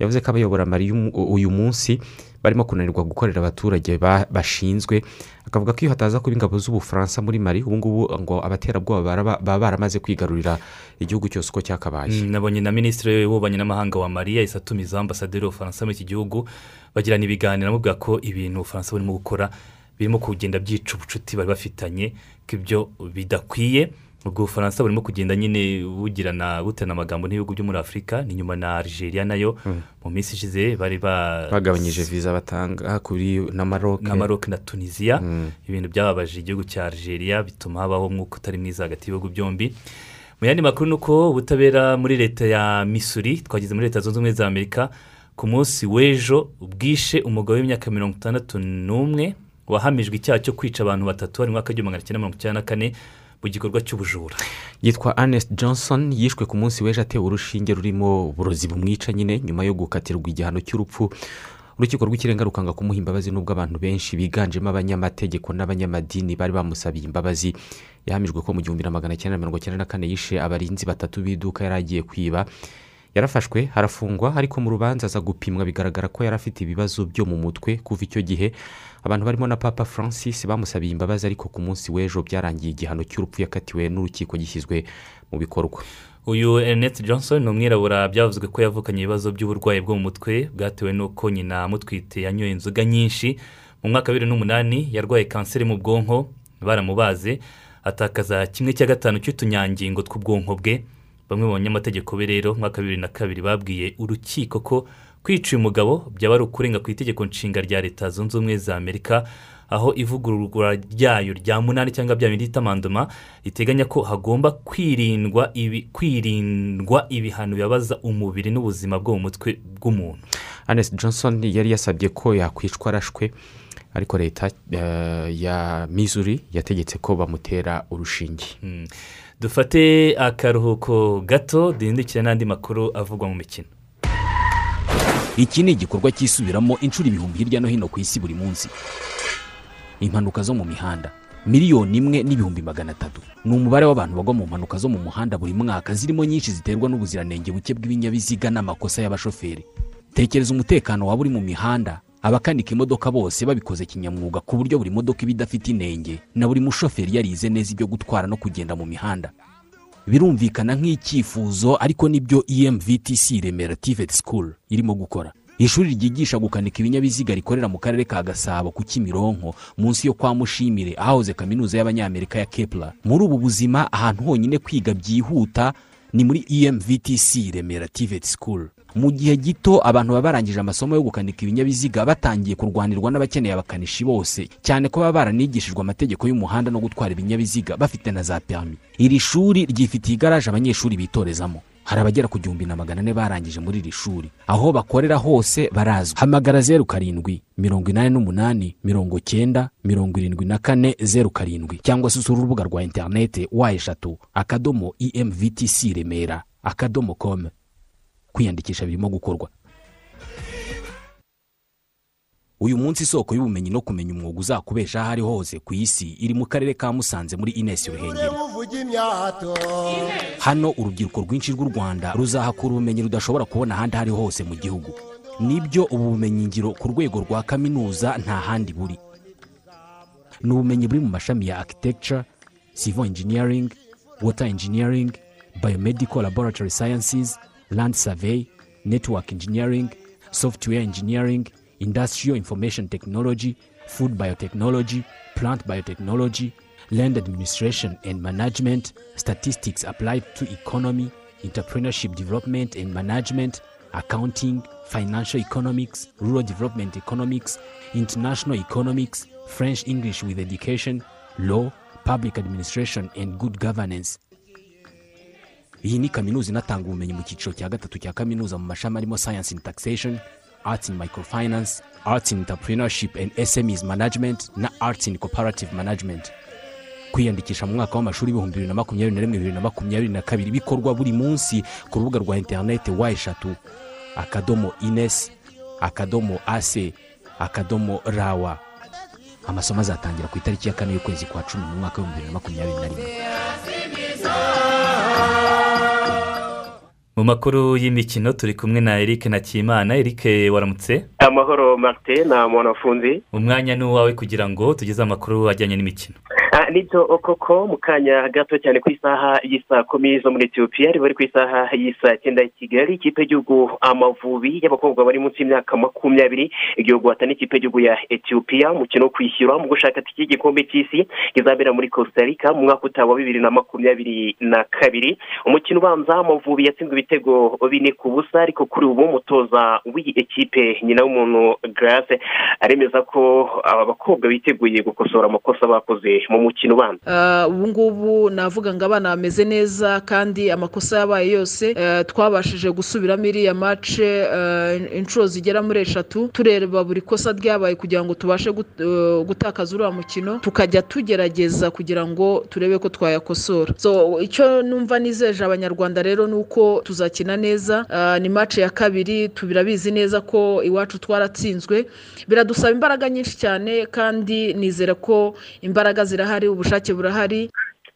Yavuze ko abayobora mari uyu munsi barimo kunanirwa gukorera abaturage ba- bashinzwe. Akavuga ko iyo hataza kuba ingabo z'ubufaransa muri mari ubu ngubu ngo abaterabwoba baba baramaze kwigarurira igihugu cyose uko cyakabaye. Mm, nabonye na minisitiri w'ububanyi n'amahanga wa mari yahise atumiza ambasaderi w'ubufaransa muri iki gihugu. Bagirana ibiganiro amubwira ko ibintu ubufaransa burimo gukora birimo kugenda byica ubucuti bari bafitanye ko ibyo bidakwiye. Ubwo ubufaransa burimo kugenda nyine bugirana butana amagambo n'ibihugu byo muri afurika ni nyuma na algeria na yo. Mm. mu minsi ishize bari ba bagabanyije viza batanga kuri na maroc. Na maroc na tunisiya ibintu byababaje igihugu cya algeria bituma habaho umwuka utari mwiza hagati y'ibihugu byombi. Mu yandi makuru ni uko ubutabera muri leta ya misuri twageze muri leta zunze ubumwe za amerika ku munsi w'ejo bwishe umugabo w'imyaka mirongo itandatu n'umwe wahamijwe icyaha cyo kwica abantu batatu hari mu mwaka w'igihumbi magana cyenda mirongo icyenda na kane mu gikorwa cy'ubujura. Yitwa Ernest johnson yishwe ku munsi w'ejo atewe urushinge rurimo uburozi bumwica nyine nyuma yo gukatirwa igihano cy'urupfu. Urukiko rw'ikirenga rukanga kumuha imbabazi n'ubwo abantu benshi biganjemo abanyamategeko n'abanyamadini bari bamusabiye imbabazi. Yahamijwe ko mu gihumbi na magana cyenda mirongo cyenda na kane yishe abarinzi batatu b'iduka yari agiye kwiba yarafashwe harafungwa ariko mu rubanza aza gupimwa. Bigaragara ko yari afite ibibazo byo mu mutwe kuva icyo gihe. Abantu barimo na papa francis bamusabiye imbabazi ariko ku munsi w'ejo byarangiye igihano cy'urupfu yakatiwe n'urukiko gishyizwe mu bikorwa. Uyu Ernest Johnson ni umwirabura. Byavuzwe ko yavukanye ibibazo by'uburwayi bwo mu mutwe. Bwatewe n'uko nyina amutwite yanyoye inzoga nyinshi. Mu mwaka wa bibiri n'umunani yarwaye kanseri mu bwonko. Baramubaze atakaza kimwe cya gatanu cy'utunyangingo tw'ubwonko bwe. Bamwe mu banyamategeko be rero mu mwaka wa bibiri na kabiri babwiye urukiko ko kwica uyu mugabo byaba ari ukurenga ku itegeko nshinga rya leta zunze ubumwe za amerika aho ivugururwa ryayo rya munani cyangwa bya bindi tamandoma riteganya ko hagomba kwirindwa ibi kwirindwa ibihano bibabaza umubiri n'ubuzima bwo mu mutwe bw'umuntu Anes Johnson yari yasabye ko yakwicwa arashwe ariko leta eh, ya Missouri yategetse ko bamutera urushinge Mm. Dufate akaruhuko gato duhindukire n'andi makuru avugwa mu mikino. Iki ni igikorwa cyisubiramo inshuro ibihumbi hirya no hino ku isi buri munsi. Impanuka zo mu mihanda. Miliyoni imwe n'ibihumbi magana atatu. Ni umubare w'abantu bagwa mu mpanuka zo mu muhanda buri mwaka zirimo nyinshi ziterwa n'ubuziranenge buke bw'ibinyabiziga n'amakosa y'abashoferi. Tekereza umutekano waba uri mu mihanda. Abakanika imodoka bose babikoze kinyamwuga ku buryo buri modoka iba idafite inenge na buri mushoferi yarize neza ibyo gutwara no kugenda mu mihanda. Birumvikana nk'icyifuzo ariko ni byo emvtc remera tivet school irimo gukora. Ishuri ryigisha gukanika ibinyabiziga rikorera mu karere ka gasabo ku kimironko munsi yo kwa mushimire ahahoze kaminuza y'abanyamerika ya kepler. Muri ubu buzima ahantu honyine kwiga byihuta ni muri emvtc remera tivet school. Mu gihe gito abantu baba barangije amasomo yo gukanika ibinyabiziga batangiye kurwanirwa n'abakeneye abakanishi bose. Cyane ko baba baranigishijwe amategeko y'umuhanda no gutwara ibinyabiziga bafite na za perimi iri shuri ryifitiye igaraje abanyeshuri bitorezamo. Hari abagera ku gihumbi na magana ane barangije muri iri shuri. Aho bakorera hose barazwi. Hamagara zeru karindwi mirongo inani n'umunani mirongo cyenda mirongo irindwi na kane zeru karindwi. Cyangwa se usura urubuga rwa interinete wa eshatu akadomo emvtc remera akadomo komu kwiyandikisha birimo gukorwa. Uyu munsi isoko y'ubumenyi no kumenya umwuga uzakubesha aho ari hose ku isi iri mu karere ka musanze muri inesi ruhengeri. Hano urubyiruko rwinshi rw'u rwanda ruzahakura ubumenyi rudashobora kubona ahandi aho hose mu gihugu. Nibyo ubu bumenyingiro ku rwego rwa kaminuza nta handi buri. Ni ubumenyi buri mu mashami ya architecture civil engineering water engineering biomedical laboratory sciences land survey network engineering software engineering industrial information technology food biotechnology plant biotechnology land administration and management statistics applied to economy entrepreneurship development and management accounting financial economics rural development economics international economics french english with education law public administration and good governance. Iyi ni kaminuza inatanga ubumenyi mu cyiciro cya gatatu cya kaminuza mu mashami arimo science in taxation arts in microfinance arts in entrepreneurship and smes management na arts in cooperative management. Kwiyandikisha mu mwaka w'amashuri ibihumbi bibiri na makumyabiri na rimwe bibiri na makumyabiri na kabiri bikorwa buri munsi ku rubuga rwa interinete wa eshatu akadomo ines akadomo ase akadomo rawa. Amasomo azatangira ku itariki ya kane y'ukwezi kwa cumi mu mwaka w'ibihumbi bibiri na makumyabiri na rimwe. Mu makuru y'imikino turi kumwe na eric nakimana eric waramutse? Amahoro marite na mwanafunzi. Umwanya ni uwawe kugira ngo tugeze amakuru ajyanye n'imikino. Ah, ni byo koko mu kanya gato cyane ku isaha y'isaa kumi zo muri etiyopiya riba ari ku isaha y'isaa cyenda i kigali. Ikipe y'igihugu amavubi y'abakobwa bari munsi y'imyaka makumyabiri. Igihugu hata n'ikipe y'igihugu ya etiyopiya umukino wo kwishyura mu gushaka tiki y'igikombe cy'isi kizabera muri costa rica mu mwaka utaha wa bibiri na makumyabiri na kabiri. Umukino ubanza amavubi yatsinzwe ibitego bine ku busa ariko kuri ubu umutoza w'iyi ekipe nyina w'umuntu grace aremeza ko aba bakobwa biteguye gukosora amakosa bakoze mu mukino. Ubanza Ah, ubu ngubu navuga ngo abana bameze neza kandi amakosa yabaye yose eh, twabashije gusubiramo iriya mace eh, inshuro zigera muri eshatu tureba buri kosa ryabaye kugira ngo tubashe gut- eh, gutakaza uriya mukino tukajya tugerageza kugira ngo turebe ko twayakosora. So icyo numva nizeje abanyarwanda rero ni uko tuzakina neza ni mace ya kabiri tubirabizi neza ko iwacu twaratsinzwe biradusaba imbaraga nyinshi cyane kandi nizera ko imbaraga zirahari ubushake burahari.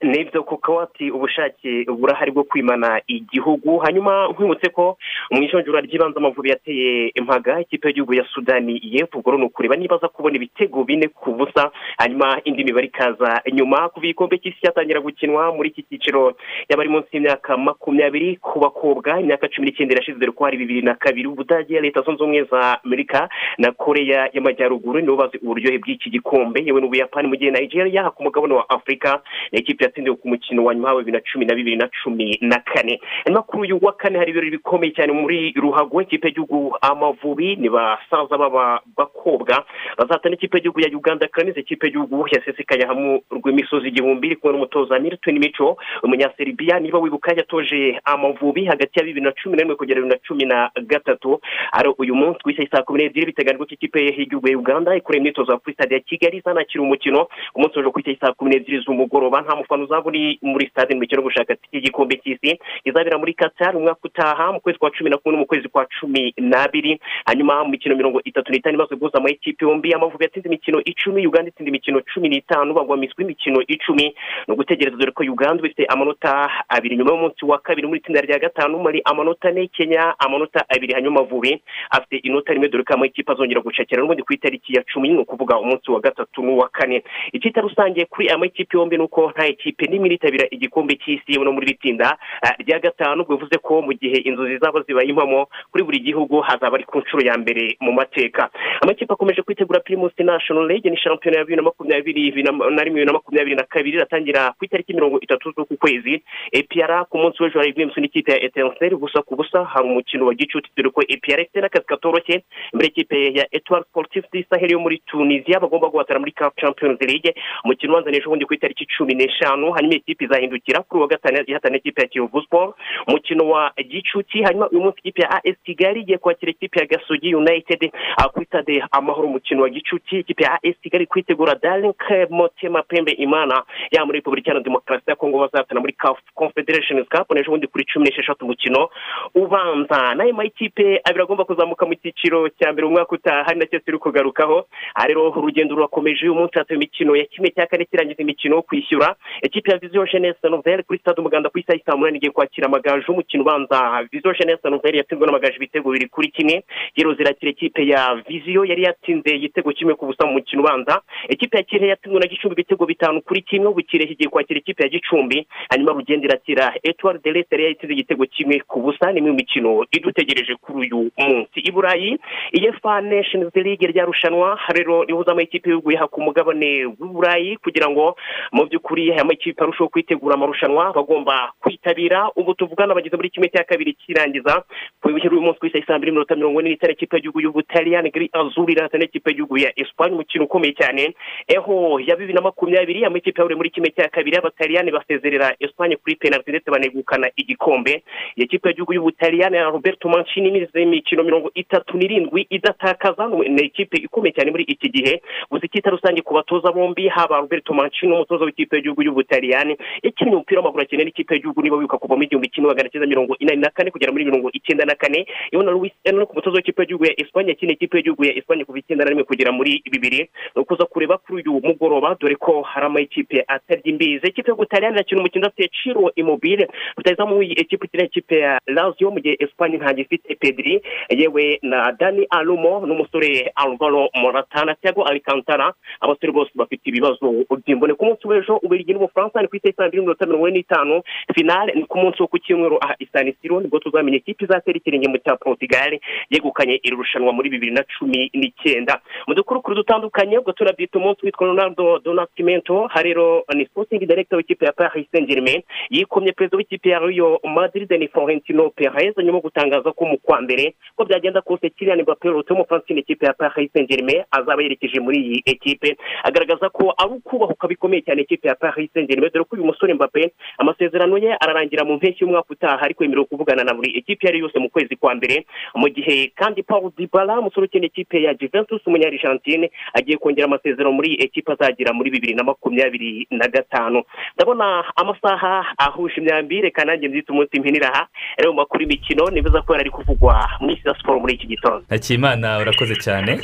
Ni byo kuko ati ubushake burahari bwo kwimana igihugu. Hanyuma nkwibutse ko mu ijonjora ry'ibanze amavubi yateye impaga ikipe y'igihugu ya sudani y'epfo ubwo ni ukureba niba aza kubona ibitego bine ku busa. Hanyuma indi mibare ikaza nyuma kuva igikombe cy'isi cyatangira gukinwa muri iki cyiciro y'abari munsi y'imyaka makumyabiri ku bakobwa imyaka cumi n'icyenda irashize dore ko hari bibiri na kabiri. Ubudage leta zunze ubumwe za amerika na koreya y'amajyaruguru nibo bazi uburyohe bw'iki gikombe. Yewe n'ubuyapani mu gihe nigeria ku mugabane wa afurika ni ikipe yatsindiwe ku mukino wa nyuma wa bibiri na cumi na bibiri na cumi na kane. Hanyuma kuri uyu wa kane hari ibirori bikomeye cyane muri ruhago ikipe y'igihugu amavubi ni basaza b'aba bakobwa. Bazatana ikipe y'igihugu ya uganda kandi ikipe y'igihugu yasesekaye hamwe rw'imisozi igihumbi iri kumwe n'umutoza milton mico umunyaseribiya niba wibuka yatoje amavubi hagati ya bibiri na cumi na rimwe kugera bibiri na cumi na gatatu. Ari uyu munsi isaha saa kumi n'ebyiri biteganyijwe ko ikipe y'igihugu ya uganda ikoreye imyitozo kuri stade ya kigali izanakira umukino. Umunsi w'ejo ku saa kumi n'ebyiri z'umugoroba nta mufana uzaba uri muri stade mu mikino yo gushaka tike y'igikombe cy'isi izabera muri qatar umwaka utaha mu kwezi kwa cumi na kumwe no mu kwezi kwa cumi n'abiri. Hanyuma mu mikino mirongo itatu n'itanu imaze guhuza amakipe yombi amavubi yatsinze imikino icumi uganda itsinda imikino cumi n'itanu bagwa miswi imikino icumi. Ni ugutegereza dore ko uganda ifite amanota abiri. Nyuma y'umunsi wa kabiri muri itsinda rya gatanu muri amanota ane kenya amanota abiri. Hanyuma amavubi afite inota rimwe dore ko amakipe azongera gucakira n'ubundi ku itariki ya cumi ni ukuvuga umunsi wa gatatu n'uwa kane. Icyita rusange kuri aya makipe yombi ni uko nta ekipe n'imwe iritabira igikombe cy'isi no muri bitsinda rya gatanu bivuze ko mu gihe inzozi zaba zibaye impamo kuri buri gihugu hazaba ari ku nshuro ya mbere mu mateka. Amakipe akomeje kwitegura pirimusi nashono lege ni shampiyona ya bibiri na makumyabiri na rimwe bibiri na makumyabiri na kabiri iratangira ku itariki mirongo itatu z'uku kwezi. Epiyara ku munsi w'ejo hari ibimenyetso n'ikipe ya etenseri gusa ku busa hari umukino wa gicuti dore ko epiyara ifite n'akazi katoroshye. Imbere y'ikipe ya etuwari siporutifu disaheli yo muri tunisiya bagomba guhatana muri kapu champions league. Umukino ubanza n'ejo bundi ku itariki cumi n'eshanu. Hanyuma ikipe izahindukira kuri uwa gatanu ihatana ikipe ya kiyovu siporo umukino wa gicuti hanyuma uyu munsi ikipe ya as kigali igiye kwakira ikipe ya gasogi united. Kuri stade amahoro umukino wa gicuti ikipe ya as kigali kwitegura darinke motema pembe imana. Ya muri repubulika iharanira demokarasi ya kongo bazatana muri confederation cup n'ejo bundi kuri cumi n'esheshatu umukino ubanza. N'ayo makipe abiri agomba kuzamuka mu cyiciro cya mbere umwaka utaha ari na cyo turi kugarukaho. Rero urugendo rurakomeje uyu munsi hatuye imikino ya kimwe cya kane kirangiza imikino yo kwishyura. Ikipe ya viziyo jenesi noveri kuri stade umuganda ku isaha saa munani igiye kwakira amagaju umukino ubanza viziyo jenesi noveri yatsinzwe n'amagaju ibitego bibiri kuri kimwe. Rero zirakira ikipe ya viziyo yari yatsinze igitego kimwe ku busa mu mukino ubanza. Ikipe ya kirehe yatsinzwe na gicumbi ibitego bitanu kuri kimwe. Ubu kirehe igiye kwakira ikipe ya gicumbi. Hanyuma rugenda irakira etuwari de lese yari yatsinze igitego kimwe ku busa. Ni imwe mu mikino idutegereje kuri uyu munsi. I burayi iyefa neshenizi ligue rya rushanwa. Rero rihuza amakipe y'ibihugu yaha ku mugabane w'uburayi kugira ngo mu by'ukuri aya makipe arusheho kwitegura amarushanwa bagomba kwitabira. Ubu tuvugana bageze muri kimwe cya kabiri kirangiza ku uyu munsi ku isaha saa mbiri minota mirongo ine n'itanu ikipe y'igihugu y'ubutaliyani giri azuri irahata n'ikipe y'igihugu ya esipanye umukino ukomeye cyane. Eho ya bibiri na makumyabiri amakipe yahuriye muri kimwe cya kabiri abataliyani basezerera esipanye kuri penaliti ndetse banegukana igikombe. Iyi kipe y'igihugu y'ubutaliyani ya roberto mancini imize imikino mirongo itatu n'irindwi idatakaza. Ni ikipe ikomeye cyane muri iki gihe. Gusa icyita rusange ku batoza bombi haba roberto mancini umutoza w'ikipe y'igihugu y'ubutaliyani yakinnye umupira w'amaguru akeneye n'ikipe y'igihugu niba wibuka kuva mu igihumbi kimwe magana cyenda mirongo inani na kane kugera muri mirongo icyenda na kane. Yewe na luis no ku mutoza w'ikipe y'igihugu ya esipanye yakinnye ikipe y'igihugu ya esipanye kuva icyenda na rimwe kugera muri bibiri. Ni ukuza kureba kuri uyu mugoroba dore ko hari amakipe atarya imbizi. Ikipe y'ubutaliyani irakina umukino udafite ciro imobile rutayizamu ikipe ikina ikipe ya lazio mu gihe esipanye ntabwo ifite pediri yewe na dani alumo n'umusore alvaro moratana. Tiago alicantara abasore bose bafite ibibazo. By'imbone ku munsi w'ejo ubirigi n'umufaransa ni ku isaha mbiri n'iminota mirongo ine n'itanu finale ni ku munsi wo ku cyumweru aha isanisiro ni bwo tuzamenya ikipe izatera ikirenge mu cya portugal yegukanye iri rushanwa muri bibiri na cumi n'icyenda. Mu dukurukuru dutandukanye ubwo turabyita umunsi witwa ronaldo donatimento harero ni sporting director w'ikipe ya paris saint germain yikomye perezida w'ikipe ya rio madrid ni florentino perez nyuma yo gutangaza ko mu kwa mbere ko byagenda kose kiriya mbappe w'umufaransa ikipe ya paris saint germain azaba yerekeje muri iyi ekipe. Agaragaza ko ari ukubahuka bikomeye cyane ikipe ya paris saint germain dore ko uyu musore mbappe amasezerano ye ararangira mu mpeshyi y'umwaka utaha ariko yemerewe kuvugana na buri ekipe iyo ari yose mu kwezi kwa mbere. Mu gihe kandi paul dibala umusore ukina ikipe ya juventus umunyarishantine agiye kongera amasezerano muri ekipe azagira muri bibiri na makumyabiri na gatanu. Ndabona amasaha ahuje imyambi reka nanjye nzita umunsi mpinira aha. Rero mu makuru y'imikino nibuza ko yari ari kuvugwa muri siporo muri iki gitondo. Ntakimana urakoze cyane.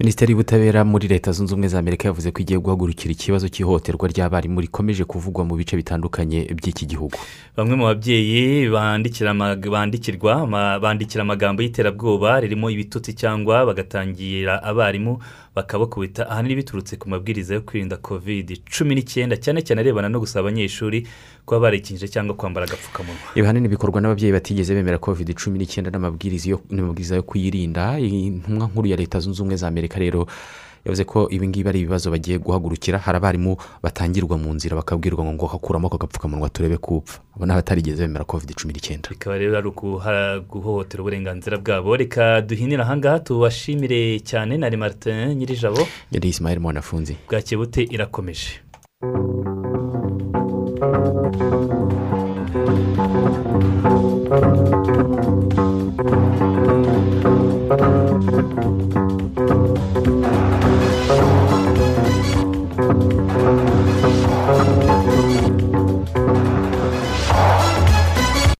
Minisiteri y'ubutabera muri leta zunze ubumwe za amerika yavuze ko igiye guhagurukira ikibazo cy'ihohoterwa ry'abarimu rikomeje kuvugwa mu bice bitandukanye by'iki gihugu. Bamwe mu babyeyi bandikirwa bandikira amagambo y'iterabwoba ririmo ibitutsi cyangwa bagatangira abarimu bakabakubita ahanini biturutse ku mabwiriza yo kwirinda covid cumi n'icyenda cyane cyane arebana no gusaba abanyeshuri kuba barikinje cyangwa kwambara agapfukamunwa. Ibi ahanini bikorwa n'ababyeyi batigeze bemera covid cumi n'icyenda n'amabwiriza yo- kuyirinda. Intumwa nkuru ya leta zunze ubumwe za amerika rero yavuze ko ibi ngibi ari ibibazo bagiye guhagurukira. Hari abarimu batangirwa mu nzira bakabwirwa ngo hakuramo ako gapfukamunwa turebe kupfa. Abo ni abatarigeze bemera covid cumi n'icyenda. Bikaba rero ari guhohotera uburenganzira bwabo. Reka duhinire ahangaha tubashimire cyane. Na martin nyirijabo. Yari isimayeli mwanafunzi. Bwakebute irakomeje.